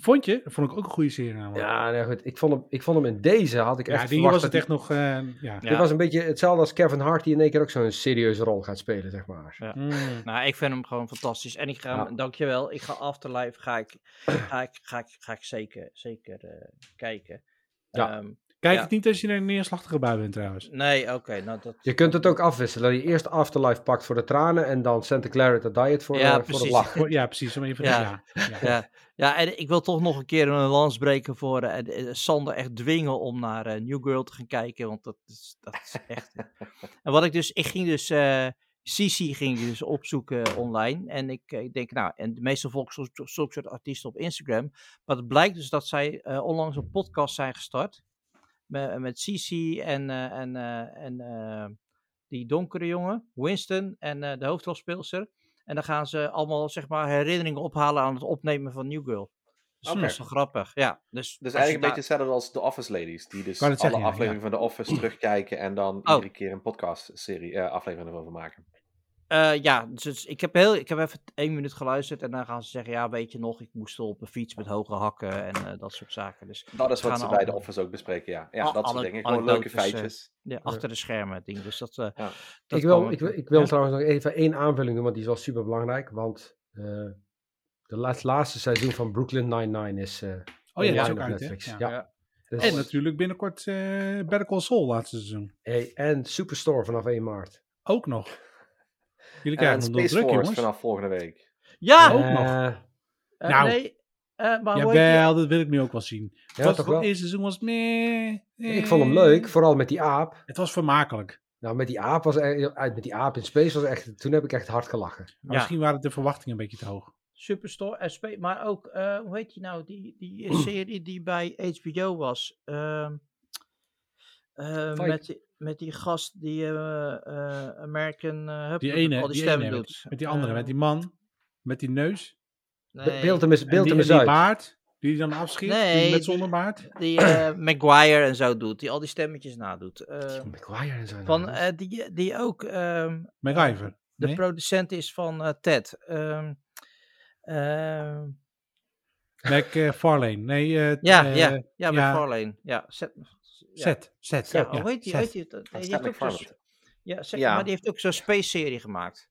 Vond je? Dat vond ik ook een goede serie namelijk. Ja, nou goed. Ik vond hem, ik vond hem in deze had ik Ja, echt die verwacht was het echt nog... eh, ja. Ja. Dit was een beetje hetzelfde als Kevin Hart die in één keer ook zo'n serieuze rol gaat spelen, zeg maar. Ja. Mm. Nou, ik vind hem gewoon fantastisch. En ik ga hem, Ja. dankjewel, ik ga Afterlife, ga ik, ga ik, ga ik, ga ik zeker, zeker eh, kijken. Ja. Ehm, Kijk Ja. het niet als je in een neerslachtige bui bent trouwens. nee, oké, nou dat... Je kunt het ook afwisselen. Dat je eerst Afterlife pakt voor de tranen en dan Santa Clarita Diet voor, Ja, eh, voor het precies. lachen. Ja, precies. Om even Ja. ja. Ja. Ja, ja, en ik wil toch nog een keer een lans breken voor eh, eh, Sander echt dwingen om naar New Girl te gaan kijken, want dat is, dat is <laughs> echt... en wat ik dus, ik ging dus, eh Sisi ging ik dus opzoeken online en ik, ik denk, nou, en de meeste volk zo'n zo'n soort artiesten op Instagram, maar het blijkt dus dat zij eh, onlangs een podcast zijn gestart met, met Sisi en, eh, en, eh, en eh, die donkere jongen, Winston en eh, de hoofdrolspeelster. En dan gaan ze allemaal zeg maar herinneringen ophalen aan het opnemen van New Girl. Dus Oké. dat is wel grappig. Ja, dus, Dus eigenlijk een daar- beetje hetzelfde als The Office Ladies. Die dus alle ja, afleveringen van The Office <clears throat> terugkijken en dan Oh. iedere keer een podcast-serie, eh, aflevering ervan maken. Eh, ja, dus het ik, heb heel, ik heb even één minuut geluisterd en dan gaan ze zeggen, ja weet je nog, ik moest op een fiets met hoge hakken en eh, dat soort zaken. Dus Dat is wat Gaan ze bij The Office ook bespreken, ja. Ja, dat soort dingen. Gewoon leuke eh, feitjes. ja, achter de schermen ding. Dus dat, eh, Ja. dat ik wil, ik wil, ik wil Ja. trouwens nog even één aanvulling doen, want die is wel super belangrijk. Want eh de laat- laatste seizoen van Brooklyn Nine-Nine is eh Oh ja, dat is ook uit, hè? Netflix. Ja. Ja. Ja. Dus- En natuurlijk binnenkort eh Better Call Saul laatste seizoen. hey, en Superstore vanaf 1 maart. Ook nog. Jullie En krijgen nog Space druk, Force jongens. vanaf volgende week. Ja! ook Eh, nog. eh, Nou. nee, eh, maar? Jawel, dat wil ik nu ook wel zien. Ja, was, toch het wel? eerste seizoen was meh, Ik vond hem leuk, vooral met die aap. Het was vermakelijk. Nou, met die aap was uit met die aap in space was echt. Toen heb ik echt hard gelachen. Ja. Misschien waren de verwachtingen een beetje te hoog. Superstore, spe- maar ook, eh, hoe heet die nou, die, die serie die bij HBO was. ehm, Fight. met, die, met die gast die American uh, Hub Die ene, al die, die ene doet. met, met die andere, met die man, met die neus. nee, Beeld hem eens, En beeld die, hem en eens die uit. baard, die hij dan afschiet, Nee, die met zonder baard. Die eh, <clears throat> Maguire en zo doet, die al die stemmetjes nadoet. Eh, McGuire en zo. van, eh, die, die ook ehm, MacGyver. de producent is van eh, Ted. Ehm, ehm, McFarlane. Nee, eh, ja, ja, ja, ja. Farlane. Ja, zet, Zet, zet. Ja, Ja, hoe heet die? Heet die, die heeft ook ja, zeg, Ja. maar die heeft ook zo'n space-serie gemaakt.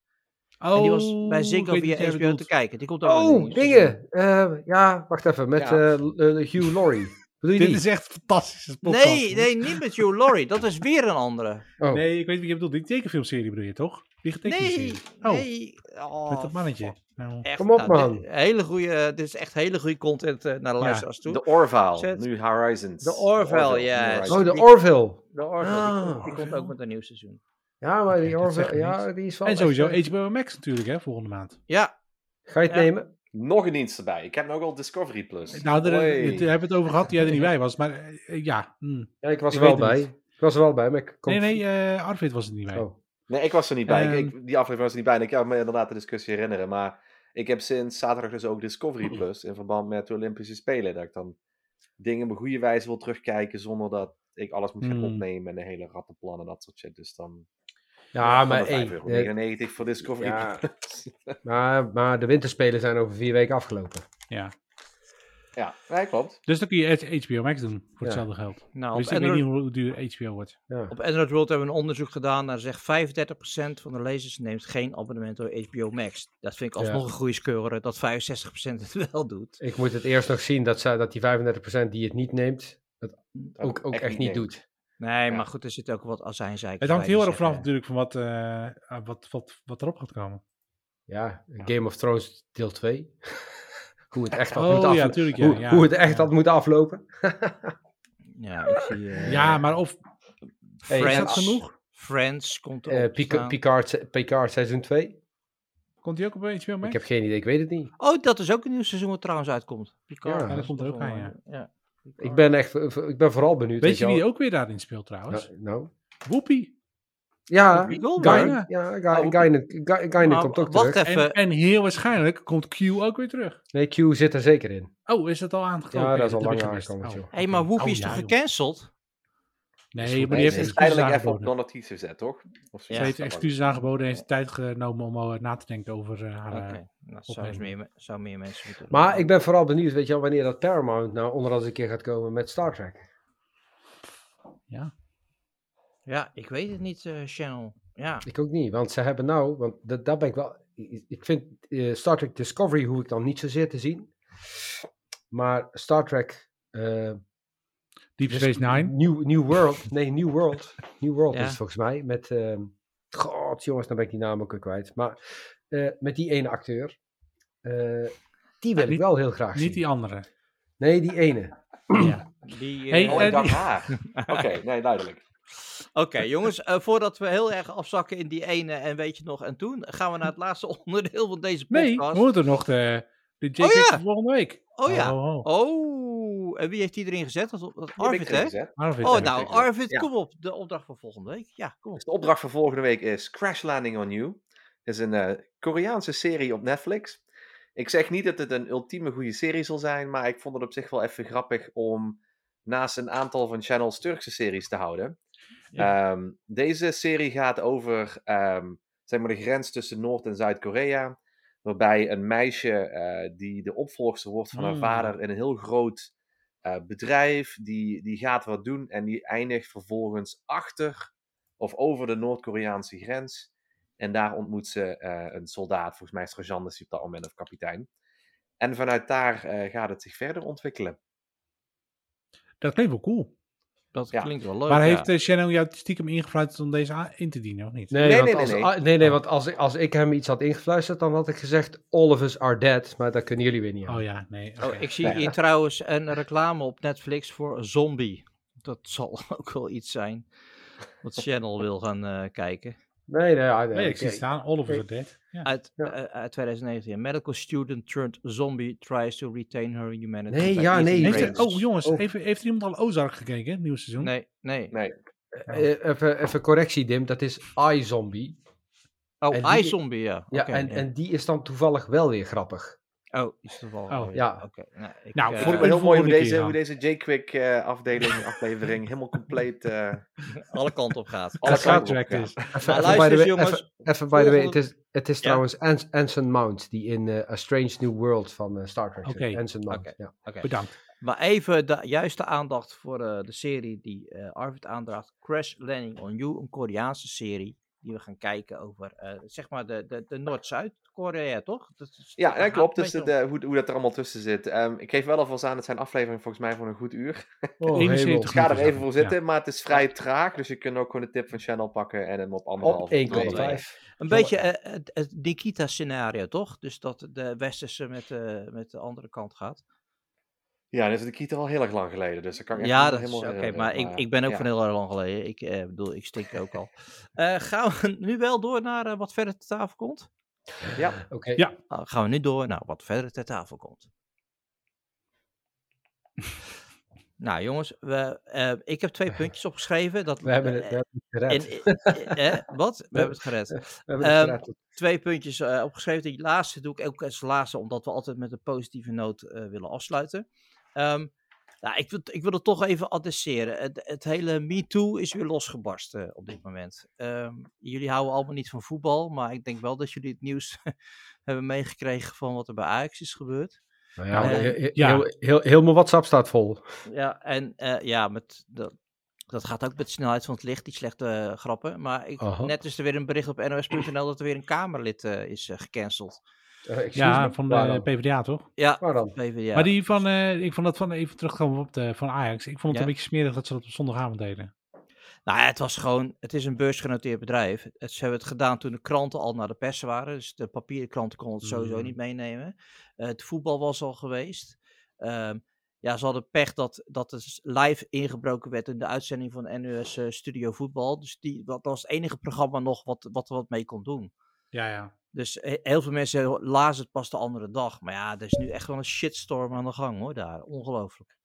Oh, en die was bij ik Ziggo via HBO te kijken. Die komt ook Oh, dingen. Eh, ja, wacht even. Met Ja. eh, eh, Hugh Laurie. Dit is echt een fantastische podcast. Nee, nee, niet met Hugh Laurie. Dat is weer een andere. Oh. Nee, ik weet wie je bedoelt. Die tekenfilmserie bedoel je toch? Die getekende Nee, serie. Oh, nee. Oh, met dat mannetje. Nou, Echt, Kom op, nou, man. Dit, hele goede, dit is echt hele goede content eh, naar de Ja. luisteraars toe. De Orville, Zet- nu Horizons. De Orville, ja. Oh, de Orville. De Orville, die, Ah, komt, die komt ook met een nieuw seizoen. Ja, maar die Orville, ja, die is wel en sowieso echt, eh, HBO Max natuurlijk, hè, volgende maand. Ja, Ga je het Ja. nemen? Nog een dienst erbij. Ik heb nog al Discovery Plus. Nou, daar hebben we het over gehad, die jij er niet bij was. Maar eh, ja, hm. Ja, ik was Ik er wel bij. Ik was er wel bij, maar ik kom... nee, nee, eh Arvid was er niet bij. Oh. Nee, ik was er niet bij. Ik- Ehm. ik, die aflevering was er niet bij. En ik kan me inderdaad de discussie herinneren. Maar ik heb sinds zaterdag dus ook Discovery Plus. In verband met de Olympische Spelen. Dat ik dan dingen op een goede wijze wil terugkijken. Zonder dat ik alles moet gaan Hmm. opnemen. En de hele rattenplan en dat soort shit. Dus dan... Ja, maar, maar hey, 5,99 eh, voor Discovery Ja. <laughs> Maar, maar de winterspelen zijn over vier weken afgelopen. Ja. ja, nee, klopt. Dus dan kun je HBO Max doen voor Ja. hetzelfde geld. nou, op Dus ik weet Android, niet hoe duur HBO wordt. Ja. op Android World hebben we een onderzoek gedaan. Daar zegt 35% van de lezers neemt geen abonnement door HBO Max. Dat vind ik alsnog Ja. een goede score dat 65% het <laughs> wel doet. Ik moet het eerst nog zien dat, zij, dat die 35% die het niet neemt, het ook, ook echt, niet neemt. doet. Nee, Ja. maar goed, er zit ook wat azijnzeik Het hangt heel erg vanaf natuurlijk van wat, eh, ah, wat, wat, wat erop gaat komen. Ja, Game of Thrones deel 2. <laughs> hoe het echt had Oh, moeten ja, aflopen. ja, hoe, ja. hoe het echt Ja. had moeten aflopen. <laughs> Ja, ik zie... <laughs> eh, Ja, maar of Hey, is dat Friends, genoeg? Friends komt Eh staan. Picard, Picard seizoen 2. Komt die ook op HBO Max? Ik heb geen idee, ik weet het niet. Oh, dat is ook een nieuw seizoen wat trouwens uitkomt. Picard. Ja, dat komt er ook aan, ja. Ik ben echt, ik ben vooral benieuwd. Weet je wie ook weer daarin speelt trouwens? Nou, nou. Whoopi. Ja. Guy, ja, Guy Maar komt ook wacht terug. even. En, en heel waarschijnlijk komt Q ook weer terug. Nee, Q zit er zeker in. Oh, is dat al aangekomen? Ja, dat is al lang aangekomen, Oh. Hé, hey, maar. Whoopi Oh, is ja, toch joh. gecanceld? Nee, maar die heeft excuses even op aangeboden. non-notitie gezet, toch? Of Ze Ja. heeft excuses aangeboden en heeft de tijd genomen om al na te denken over eh, haar... Oké, eh, nou, zou, meer, zou meer mensen moeten doen. Maar ik ben vooral benieuwd, weet je wel, wanneer dat Paramount nou onderhand eens een keer gaat komen met Star Trek. ja. Ja, ik weet het niet, eh, Channel. Ja, Ik ook niet, want ze hebben nou, want dat, daar ben ik wel, ik vind eh, Star Trek Discovery hoef ik dan niet zozeer te zien. Maar Star Trek eh, Deep Space Nine. New, New World, nee, New World, New World Ja. is het volgens mij, met, ehm god jongens, dan ben ik die naam ook weer kwijt. Maar eh, met die ene acteur, eh, die wil ik niet- wel heel graag zien. Niet die andere. Nee, die ene. ja. die... <clears throat> Hey, Oh, ik die- haar. <laughs> Oké, nee, duidelijk. Oké, jongens, eh, voordat we heel erg afzakken in die ene en weet je nog en toen, gaan we naar het laatste <laughs> onderdeel van deze Nee, podcast. we moeten nog de, de JK Oh, ja. van volgende week. Oh ja. Oh. Oh, en wie heeft die erin gezet? Dat, Arvid, hè? Arvid, Oh, nou. Arvid, Ja. kom op. De opdracht voor volgende week. Ja, kom op. Dus de opdracht voor volgende week is Crash Landing on You. Is een eh, Koreaanse serie op Netflix. Ik zeg niet dat het een ultieme goede serie zal zijn, maar ik vond het op zich wel even grappig om naast een aantal van Channel's Turkse series te houden. Ehm, deze serie gaat over ehm, zeg maar de grens tussen Noord- en Zuid-Korea. Waarbij een meisje eh, die de opvolgster wordt van haar Hmm. vader in een heel groot eh, bedrijf, die, die gaat wat doen en die eindigt vervolgens achter of over de Noord-Koreaanse grens. En daar ontmoet ze eh, een soldaat, volgens mij sergeant is hij of kapitein. En vanuit daar eh, gaat het zich verder ontwikkelen. Dat klinkt wel cool. Dat Ja. klinkt wel leuk. maar ja. heeft uh, Channel jou stiekem ingefluisterd om deze in te dienen, of niet? Nee, Nee, want, nee, nee, als, nee. nee, nee, want als, ik- als ik hem iets had ingefluisterd, dan had ik gezegd, all of us are dead. Maar dat kunnen jullie weer niet aan. Oh ja, nee. Oh, ik zie hier trouwens een reclame op Netflix voor Zombie. Dat zal <laughs> ook wel iets zijn wat Channel wil gaan eh, kijken. Nee, nee, ja, nee, Nee, ik zie staan, ik- are dead. Ja. Uit, Ja. eh, uit 2019. A medical student turned zombie tries to retain her humanity. Nee, ja, nee, Heeft er- oh jongens, Oh. Even, heeft iemand al Ozark gekeken, het nieuwe seizoen? Nee, nee. Nee, eh, even, even correctie, Dim. Dat is iZombie. Oh, En die- iZombie, ja. Ja, Oké, en, ja. en die is dan toevallig wel weer grappig. Oh, is er wel. Oh, ja. Oké. Nou, ik, Nou, eh, Ik vond het heel mooi hoe deze, keer hoe deze J-Quick eh, afdeling, aflevering <laughs> helemaal compleet eh, alle kanten op gaat. alle kanten op is. Even, Maar by luister the way, jongens. even, even by the way, het is, het is trouwens Ans- Anson Mount, die in eh, A Strange New World van Star Trek zit. Anson Mount, Oké. ja. Oké. Bedankt. Maar even de juiste aandacht voor eh, de serie die eh, Arvid aandraagt. Crash Landing on You, een Koreaanse serie. Die we gaan kijken over, eh, zeg maar, de, de, de Noord-Zuid-Korea, toch? Dat is- Ja, gaat klopt. Dus de, hoe, hoe dat er allemaal tussen zit. Ehm, ik geef wel alvast aan, het zijn afleveringen volgens mij van een goed uur. <laughs> Oh, 71 hemel. Dus ga er even voor ik, zitten, maar het is vrij traag. Dus je kunt ook gewoon de tip van Channel pakken en hem op anderhalf. Op of 1,5. twee. Een beetje eh, het, Nikita-scenario, toch? Dus dat de westerse met, de met de andere kant gaat. Ja, dan is de Kita wel heel erg lang geleden. Dus dat kan ik echt Ja, niet dat is helemaal oké. herinneren, maar ik, ik ben ook ja. van heel erg lang geleden. Ik eh, bedoel, ik stink ook al. Eh, gaan we nu wel door naar eh, wat verder ter tafel komt? Ja, Oké. Ja. Ah, gaan we nu door naar wat verder ter tafel komt. <laughs> nou jongens, we, eh, ik heb twee puntjes opgeschreven. Dat, We hebben het, we eh, hebben het gered. en- eh, eh, wat? <laughs> We hebben het gered. We hebben het ehm, gered. Twee puntjes eh, opgeschreven. Die laatste doe ik ook als laatste, omdat we altijd met een positieve noot eh, willen afsluiten. Ehm, nou, ik, wil, ik wil het toch even adresseren. Het, het hele MeToo is weer losgebarsten op dit moment. Ehm, jullie houden allemaal niet van voetbal, maar ik denk wel dat jullie het nieuws <laughs> hebben meegekregen van wat er bij Ajax is gebeurd. Nou ja, eh, heel, heel, ja. heel, heel, heel mijn WhatsApp staat vol. Ja, en eh, ja, met dat, dat gaat ook met de snelheid van het licht, die slechte eh, grappen. Maar ik, net is er weer een bericht op nos.nl dat er weer een Kamerlid eh, is eh, gecanceld. Eh, Ja, me, van de? PvdA toch? Ja, Waar dan? PvdA. Maar die van, eh, ik vond dat van even terugkomen op de van Ajax. Ik vond het Ja? een beetje smerig dat ze dat op zondagavond deden. Nou, ja, het was gewoon, het is een beursgenoteerd bedrijf. Het, ze hebben het gedaan toen de kranten al naar de pers waren. Dus de papieren kranten konden het sowieso Mm. niet meenemen. Eh, het voetbal was al geweest. Ehm, ja, ze hadden pech dat, dat s- live ingebroken werd in de uitzending van NUS eh, Studio Voetbal. Dus die, dat was het enige programma nog wat, wat er wat mee kon doen. Ja, ja. Dus he- heel veel mensen lazen het pas de andere dag. Maar ja, er is nu echt wel een shitstorm aan de gang hoor, daar. Ongelooflijk.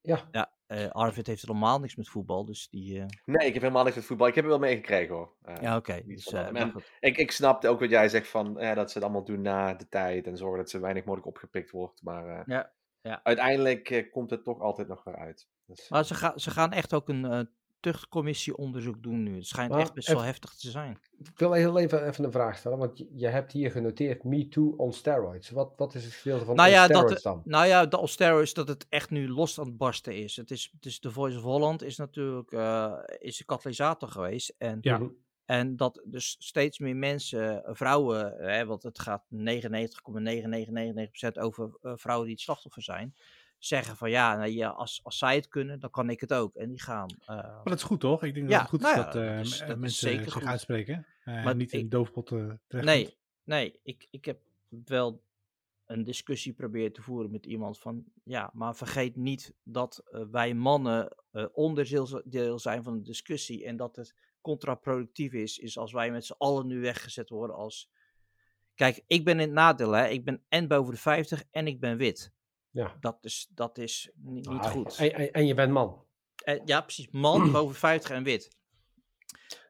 Ja. Ja, eh, Arvid heeft helemaal niks met voetbal, dus die... eh, Nee, ik heb helemaal niks met voetbal. Ik heb het wel meegekregen hoor. Eh, ja, oké. dus, eh, goed. ik, ik snapte ook wat jij zegt van eh, dat ze het allemaal doen na de tijd en zorgen dat ze weinig mogelijk opgepikt wordt. Maar eh, Ja, ja. uiteindelijk eh, komt het toch altijd nog weer uit. Dus, Maar ze, gaan ze gaan echt ook een eh tuchtcommissie-onderzoek doen nu. Het schijnt Maar echt best wel even- heftig te zijn. Ik wil heel even, even een vraag stellen, want je, hebt hier genoteerd Me Too on steroids. Wat, wat is het gedeelte van Nou on ja, steroids dat, dan? nou ja, de steroids dat het echt nu los aan het barsten is. Het is, het is de Voice of Holland is natuurlijk eh, is een katalysator geweest. En, Ja. Mhm. en dat dus steeds meer mensen, eh, vrouwen, hè, want het gaat 99,9999% over eh, vrouwen die het slachtoffer zijn, zeggen van ja, nou, ja als, als zij het kunnen, dan kan ik het ook. En die gaan. eh, Maar dat is goed toch? Ik denk Ja, dat het goed nou is ja, dat, eh, dat is- m- dat is mensen zeker zich goed. uitspreken. Eh, Maar niet in ik- doofpot terecht. Nee, nee ik, ik heb wel een discussie proberen te voeren met iemand van, ja, maar vergeet niet dat eh, wij mannen onderdeel zijn van de discussie en dat het contraproductief is, is als wij met z'n allen nu weggezet worden als, kijk, ik ben in het nadeel, hè, ik ben en boven de 50 en ik ben wit. Ja. Dat is, dat is ni- niet Ah, goed. En, en, en je bent man. En, ja, precies, man <clears throat> boven 50 en wit.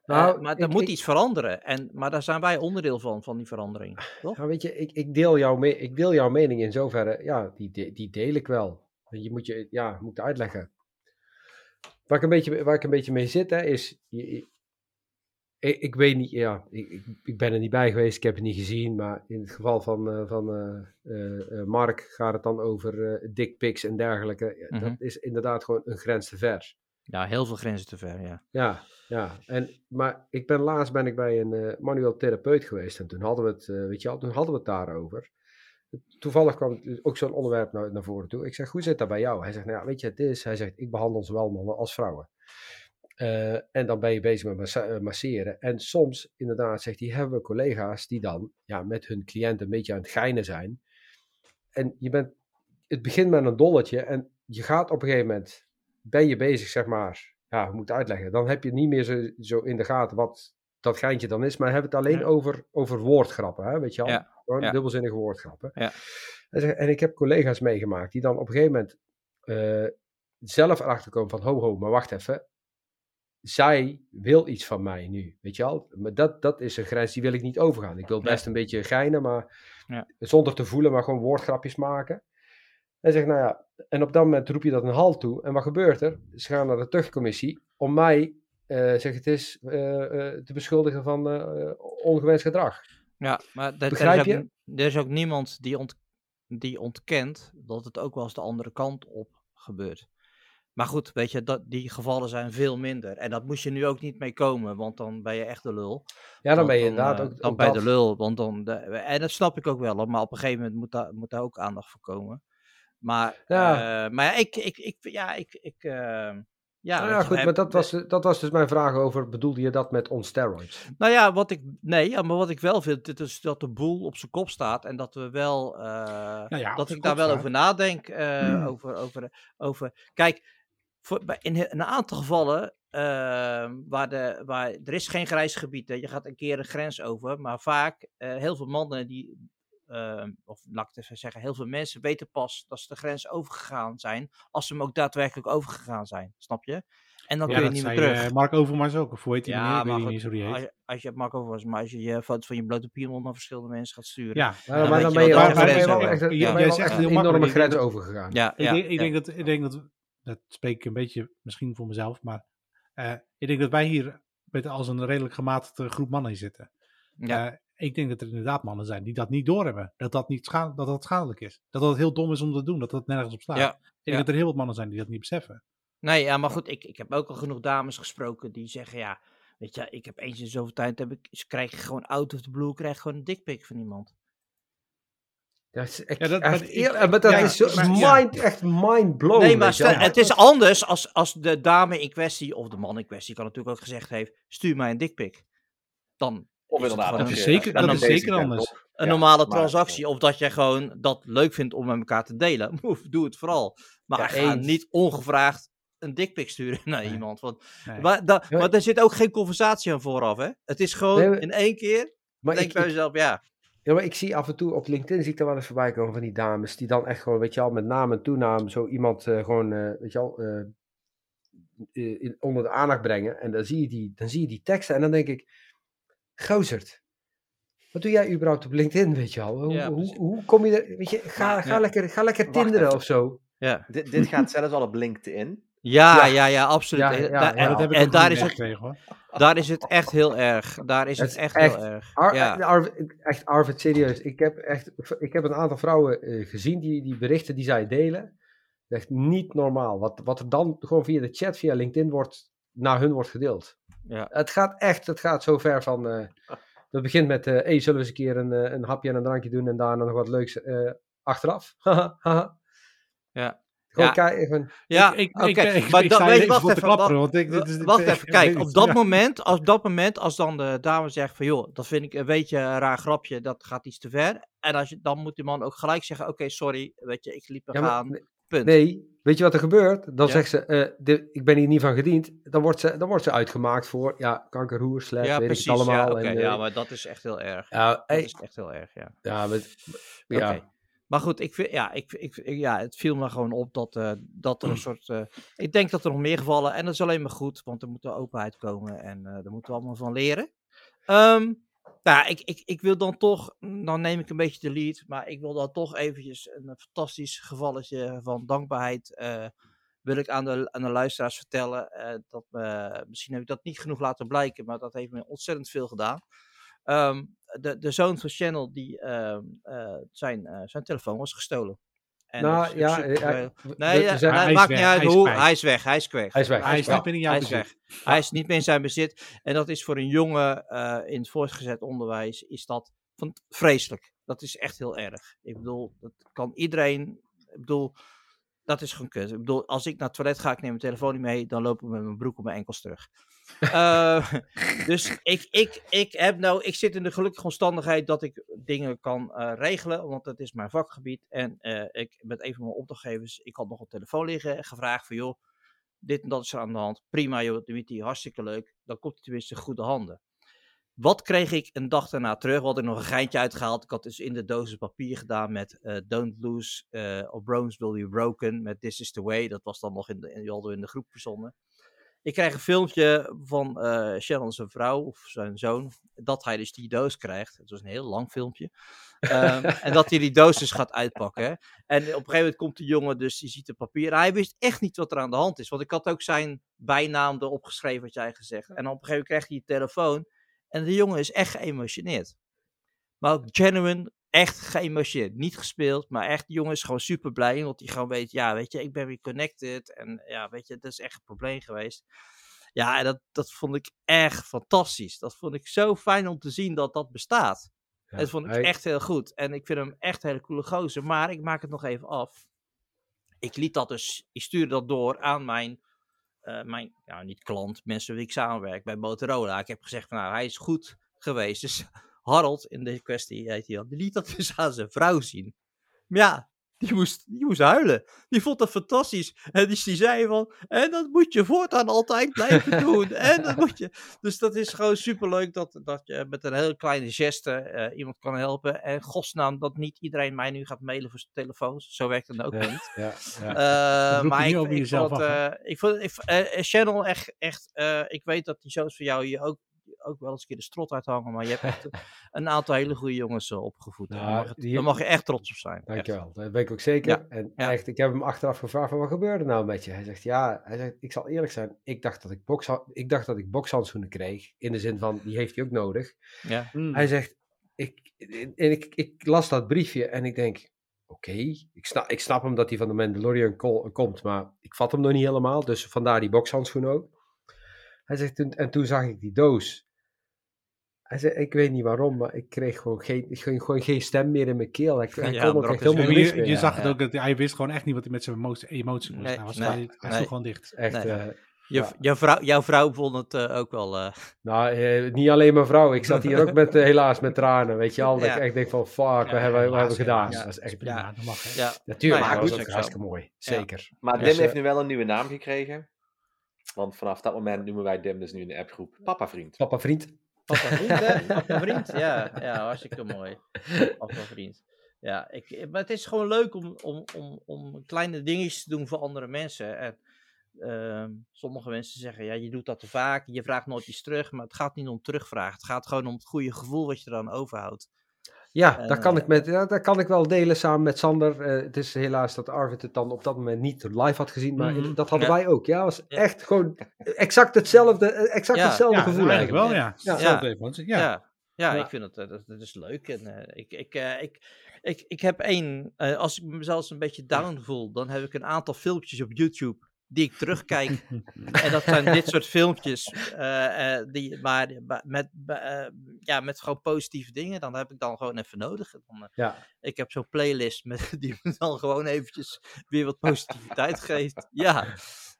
Eh, Nou, maar er moet ik- iets veranderen. En, maar daar zijn wij onderdeel van, van die verandering. Toch? Nou, weet je, ik, ik, deel jouw me- ik deel jouw mening in zoverre, ja, die, die deel ik wel. Je moet je, ja, moet uitleggen. Waar ik een beetje, waar ik een beetje mee zit, hè, is, je- ik, ik weet niet, ja, ik, ik, ben er niet bij geweest, ik heb het niet gezien, maar in het geval van, eh, van eh, eh, Mark gaat het dan over dickpics en dergelijke. Ja, Mhm. Dat is inderdaad gewoon een grens te ver. Ja, heel veel grenzen te ver, ja. Ja, ja. En, maar ik ben laatst ben ik bij een manueel therapeut geweest en toen hadden we het, weet je wel, toen hadden we het daarover. Toevallig kwam het ook zo'n onderwerp naar, naar voren toe. Ik zeg, hoe zit dat bij jou? Hij zegt, nou ja, weet je, het is, hij zegt, ik behandel zowel mannen als vrouwen. Eh, en dan ben je bezig met eh, masseren. En soms, inderdaad, zegt hij, hebben we collega's die dan ja, met hun cliënt een beetje aan het geinen zijn. En je bent, het begint met een dolletje en je gaat op een gegeven moment, ben je bezig, zeg maar, ja, hoe moet ik het uitleggen? Dan heb je niet meer zo, zo in de gaten wat dat geintje dan is, maar hebben het alleen Ja. over, over woordgrappen, hè, weet je wel? Ja, Gewoon ja. dubbelzinnige woordgrappen. Ja. En, en ik heb collega's meegemaakt die dan op een gegeven moment eh, zelf erachter komen van, ho ho, maar wacht even, zij wil iets van mij nu, weet je wel? Maar dat, dat is een grens die wil ik niet overgaan. Ik wil best een beetje geinen, maar Ja. zonder te voelen, maar gewoon woordgrapjes maken. En zeg, nou ja, en op dat moment roep je dat een halt toe. En wat gebeurt er? Ze gaan naar de tuchtcommissie om mij, eh, zeg het is, eh, eh, te beschuldigen van ongewenst gedrag. Ja, maar er, er Begrijp is je? ook, er is ook niemand die ont... die ontkent dat het ook wel eens de andere kant op gebeurt. Maar goed, weet je, dat, die gevallen zijn veel minder. En dat moest je nu ook niet mee komen, want dan ben je echt de lul. Ja, dan Want ben je inderdaad eh, ook, Dan dat. de lul, want dan... De, en dat snap ik ook wel, maar op een gegeven moment moet daar, moet daar ook aandacht voor komen. Maar Ja. maar ja, ik, ik, ik, ja, ik, ik, eh, ja, Nou ja, goed, maar dat was, dat was dus mijn vraag over, bedoelde je dat met on steroids? Nou ja, wat ik, nee, maar wat ik wel vind, dit is dat de boel op zijn kop staat en dat we wel, eh, Nou ja, dat ik daar wel staat. over nadenk, eh, over, over, over, kijk, voor, in een aantal gevallen, eh, waar, de, waar, er is geen grijs gebied, hè. je gaat een keer een grens over, maar vaak, eh, heel veel mannen die, eh, of laat ik het even zeggen, heel veel mensen weten pas dat ze de grens overgegaan zijn, als ze hem ook daadwerkelijk overgegaan zijn, snap je? En dan Ja, kun je dat niet meer terug. eh, Mark Overmars ook. Of hoe heet? Ik weet maar niet goed, eens hoe die heet. als je, als je Marco was, maar als je je foto van je blote piemel naar verschillende mensen gaat sturen. Ja, Ja, dan dan dan er ben je wel echt, Ja, zegt echt een enorme grens overgegaan. ja, Ik, ja, denk, ik, ja. denk dat, ik denk dat, dat spreek ik een beetje misschien voor mezelf, maar eh, ik denk dat wij hier met als een redelijk gematigde groep mannen in zitten. Ja. Eh, ik denk dat er inderdaad mannen zijn die dat niet doorhebben. Dat dat, niet scha- dat dat schadelijk is. Dat dat heel dom is om te doen. Dat dat nergens op staat. Ja, Ik denk ja. dat er heel wat mannen zijn die dat niet beseffen. Nee, ja, maar goed, ik, ik heb ook al genoeg dames gesproken die zeggen, ja, weet je, ik heb eens in zoveel tijd, heb ik, ze krijgen gewoon out of the blue, krijg gewoon een dickpic van iemand. Ja, het is echt, Ja, dat- echt maar ik- eer- maar dat ja, is zo maar- ja. mind, echt mind blowing. nee, maar stel- het is anders als, als de dame in kwestie, of de man in kwestie, kan natuurlijk ook gezegd heeft, stuur mij een dickpic. Dan Of is het inderdaad, Dat is zeker, dat is zeker anders. een Ja, normale maar- transactie. Of dat je gewoon dat leuk vindt om met elkaar te delen. <laughs> Doe het vooral. Maar Ja, ga eens. niet ongevraagd een dickpic sturen <laughs> naar Nee. iemand. Want, Nee. maar, da, maar er zit ook geen conversatie aan vooraf, hè? Het is gewoon Nee, maar- in één keer. Maar denk ik, bij ik, jezelf, ja. Ja, maar ik zie af en toe op LinkedIn zie ik er wel eens voorbij komen van die dames die dan echt gewoon, weet je wel, met naam en toenaam zo iemand eh, gewoon, eh, weet je wel, eh, eh, in- onder de aandacht brengen. En dan zie, je die, dan zie je die teksten en dan denk ik, gozerd, wat doe jij überhaupt op LinkedIn, weet je wel? Hoe, Ja, hoe, hoe kom je er, weet je, ga, ga Ja. lekker, ga lekker Wacht tinderen even. of zo. Ja, Dit, dit gaat zelfs al op LinkedIn. Ja, Ja. ja, absoluut. Ja, Eh, ja, daar- ja. en daar, is het, hoor. daar is het echt heel erg. Daar is Het het is echt, echt heel erg. Ar- ja. Arvid- echt, Arvid, serieus. Ik heb, echt, ik heb een aantal vrouwen eh, gezien die, die berichten die zij delen. Echt niet normaal. Wat, wat er dan gewoon via de chat, via LinkedIn wordt, naar hun wordt gedeeld. Ja. Het gaat echt, het gaat zo ver van... eh <laughs> dat begint met, eh hey, zullen we eens een keer een, eh, een hapje en een drankje doen en daarna nog wat leuks eh, achteraf? <laughs> Ja. Ja. van... Ja, ik, ik, oké. ik, ik, maar ik weet even wacht even. klapperen, wacht- want ik, dit is, dit- Wacht even, kijk, op dat, ja. moment, als dat moment, als dan de dame zegt van joh, dat vind ik een beetje een raar grapje, dat gaat iets te ver. En als je, dan moet die man ook gelijk zeggen, oké, sorry, weet je, ik liep er Ja, maar- gaan, punt. Nee, weet je wat er gebeurt? Dan Ja. zegt ze, eh, de, ik ben hier niet van gediend. Dan wordt ze, dan wordt ze uitgemaakt voor, ja, kankerhoer, slet, ja, weet precies, ik het allemaal. ja, en, eh, ja, maar dat is echt heel erg. ja, Dat is echt heel erg, ja. ja, met, ja. Maar goed, ik vind, ja, ik, ik, ja, het viel me gewoon op dat, eh, dat er een <clears throat> soort. eh, ik denk dat er nog meer gevallen. En dat is alleen maar goed, want er moet openheid komen. En eh daar moeten we allemaal van leren. Ehm, nou, ja, ik, ik, ik wil dan toch. Dan neem ik een beetje de lead. Maar ik wil dan toch eventjes een fantastisch gevalletje van dankbaarheid. wil ik aan de, aan de luisteraars vertellen. dat misschien heb ik dat niet genoeg laten blijken. Maar dat heeft me ontzettend veel gedaan. Ehm, de, de zoon van Channel, die, ehm, eh, zijn, eh, zijn telefoon was gestolen. En Nou is ja, super- eh, nee, ja, zijn- hij is maakt weg, niet uit hij is hoe. Hij is weg, hij is weg. Hij is weg. Hij is niet meer in jouw Hij is bezit. weg. Hij is niet meer in zijn bezit. En dat is voor een jongen eh, in het voortgezet onderwijs is dat van, vreselijk. Dat is echt heel erg. Ik bedoel, dat kan iedereen. Ik bedoel, dat is gewoon kut. Ik bedoel, als ik naar het toilet ga, ik neem mijn telefoon niet mee, dan loop ik met mijn broek op mijn enkels terug. Eh, <laughs> dus ik, ik, ik, heb nou, ik zit in de gelukkige omstandigheid dat ik dingen kan eh, regelen, want dat is mijn vakgebied. En eh, ik met een van mijn opdrachtgevers, ik had nog op telefoon liggen en gevraagd van joh, dit en dat is er aan de hand. Prima joh, Dimitri, hartstikke leuk. Dan komt hij tenminste in goede handen. Wat kreeg ik een dag daarna terug? Wat ik nog een geintje uitgehaald. Ik had dus in de dozen papier gedaan met Don't Lose eh or Will Be Broken. Met This Is The Way. Dat was dan nog in de, in, in de groep verzonnen. Ik krijg een filmpje van eh Shannon zijn vrouw of zijn zoon. Dat hij dus die doos krijgt. Het was een heel lang filmpje. Ehm, <laughs> en dat hij die doos dus gaat uitpakken. hè. En op een gegeven moment komt de jongen dus, die ziet het papier. Hij wist echt niet wat er aan de hand is. Want ik had ook zijn bijnaam erop geschreven, wat jij gezegd. En op een gegeven moment krijgt hij een telefoon. En de jongen is echt geëmotioneerd. Maar ook genuine, echt geëmotioneerd. Niet gespeeld, maar echt, de jongen is gewoon super blij. Omdat hij gewoon weet, ja, weet je, ik ben weer connected. En ja, weet je, dat is echt een probleem geweest. Ja, en dat, dat vond ik echt fantastisch. Dat vond ik zo fijn om te zien dat dat bestaat. Ja, dat vond ik hij- echt heel goed. En ik vind hem echt een hele coole gozer. Maar ik maak het nog even af. Ik liet dat dus, ik stuurde dat door aan mijn, eh, mijn ja, niet klant, mensen wie ik samenwerk bij Motorola. Ik heb gezegd van, nou, hij is goed geweest. Dus Harold, in deze kwestie heet hij dan, die liet dat <laughs> dus aan zijn vrouw zien. Maar ja, die moest, die moest huilen. Die vond dat fantastisch. En dus die zei van, en dat moet je voortaan altijd blijven <laughs> doen. En dat moet je. Dus dat is gewoon superleuk dat, dat je met een hele kleine geste eh, iemand kan helpen. En godsnaam dat niet iedereen mij nu gaat mailen voor zijn telefoons. Zo werkt het ook Ja, niet. ja, ja. Je maar ik, ik vond eh, ik vond, ik, Channel echt, echt ik weet dat die shows van jou je ook, ook wel eens een keer de strot uithangen, maar je hebt echt <laughs> een aantal hele goede jongens eh, opgevoed. Nou, daar, mag het- die- daar mag je echt trots op zijn. Dankjewel, dat weet ik ook zeker. Ja, En ja. echt, ik heb hem achteraf gevraagd van wat gebeurde nou met je? Hij zegt ja, hij zegt, ik zal eerlijk zijn, ik dacht dat ik, boksha- ik, dacht dat ik bokshandschoenen kreeg. In de zin van, die heeft hij ook nodig. Ja. Hij zegt, ik, en ik, ik las dat briefje en ik denk, oké, ik, snap, ik snap hem dat hij van de Mandalorian ko- komt, maar ik vat hem nog niet helemaal, dus vandaar die bokshandschoen ook. Hij zegt, en toen zag ik die doos. Hij zei, ik weet niet waarom, maar ik kreeg gewoon geen, ging gewoon geen stem meer in mijn keel. Ik, ik <laughs> Ja, kon ook echt is helemaal niks je, meer. je zag het ook, dat hij wist gewoon echt niet wat hij met zijn emotie, emotie moest. Nee, hij was nee, hij nee. stond gewoon dicht. Echt, Nee. eh, Je, Ja. jouw, vrouw, jouw vrouw vond het eh, ook wel. eh, <laughs> nou, eh, niet alleen mijn vrouw. Ik zat hier ook <laughs> met, helaas met tranen, weet je al. Dat Ja. ik echt denk van, fuck, Ja, hebben, we- hebben we helaas, gedaan? Dat is echt Prima, Ja. dat mag hè. ja, Natuurlijk, ja, maar dat was ook hartstikke mooi. Zeker. Maar Dus, Dim eh, heeft nu wel een nieuwe naam gekregen. Want vanaf dat moment noemen wij Dim dus nu in de appgroep Papa Vriend. Papa vriend. Papa vriend, hè? Papa <laughs> vriend, ja. Ja, hartstikke mooi. Papa vriend. Ja, ik, maar het is gewoon leuk om, om, om, om kleine dingetjes te doen voor andere mensen. En ehm, sommige mensen zeggen, ja, je doet dat te vaak, je vraagt nooit iets terug. Maar het gaat niet om terugvragen. Het gaat gewoon om het goede gevoel wat je er dan overhoudt. Ja, En, dat, kan eh, ik met, ja, dat kan ik wel delen samen met Sander. Eh, het is helaas dat Arvid het dan op dat moment niet live had gezien, maar Mhm. dat hadden Ja. wij ook. Ja, was Ja. echt gewoon exact hetzelfde, eh, exact Ja. hetzelfde Ja, gevoel. eigenlijk eigenlijk. wel, ja. Ja. Hetzelfde Ja, Ja. ja, Ja. ik vind het, eh, dat, dat is leuk. En, eh, ik, ik, eh, ik, ik, ik heb één, eh, als ik mezelf een beetje down voel, dan heb ik een aantal filmpjes op YouTube die ik terugkijk. <laughs> en dat zijn dit soort filmpjes, eh, eh, die, maar met, eh, ja, met gewoon positieve dingen. Dan heb ik dan gewoon even nodig. Dan, Ja. Ik heb zo'n playlist met, <laughs> die me dan gewoon eventjes weer wat <laughs> positiviteit geeft. Ja.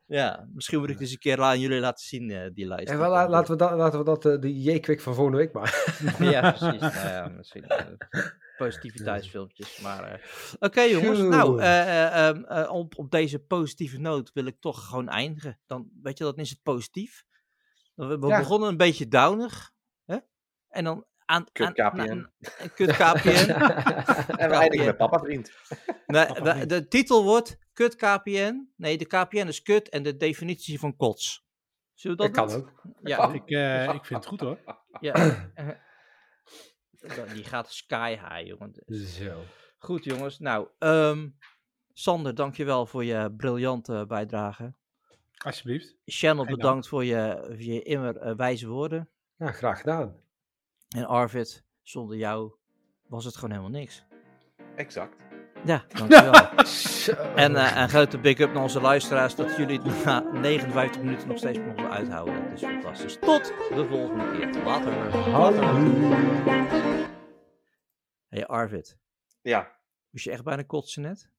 Ja, misschien moet ik dus een keer aan jullie laten zien, eh, die lijst. En wel, la- laten we dat, laten we dat eh, de J-Quick van volgende week maken. <laughs> Ja, precies. <laughs> nou ja, misschien eh, positiviteitsfilmpjes. Maar eh, oké, jongens. Nou, eh, eh, ehm, eh, op, op deze positieve noot wil ik toch gewoon eindigen. Dan, weet je, dan is het positief. We, we Ja. begonnen een beetje downig. Hè? En dan aan... Kut KPN. Kut. <laughs> En we eindigen met Papa Vriend. Nee, Papa we- vriend. de titel wordt Kut KPN. Nee, de KPN is kut en de definitie van kots. Zullen we Dat dat kan doen? ook. Ja, Ik, eh, ik vind het goed hoor. ja. Eh, Die gaat sky high, jongen. Zo. Goed, jongens. Nou, ehm, Sander, dankjewel voor je briljante bijdrage. Alsjeblieft. Channel, bedankt voor je, voor je immer eh, wijze woorden. Ja, graag gedaan. En Arvid, zonder jou was het gewoon helemaal niks. Exact. Ja, dankjewel. <laughs> En eh, een grote big-up naar onze luisteraars dat jullie het na 59 minuten nog steeds mogen uithouden. Dat is fantastisch. Tot de volgende keer. Later. Hallo. Hey Arvid, Ja, moest je echt bijna kotsen net?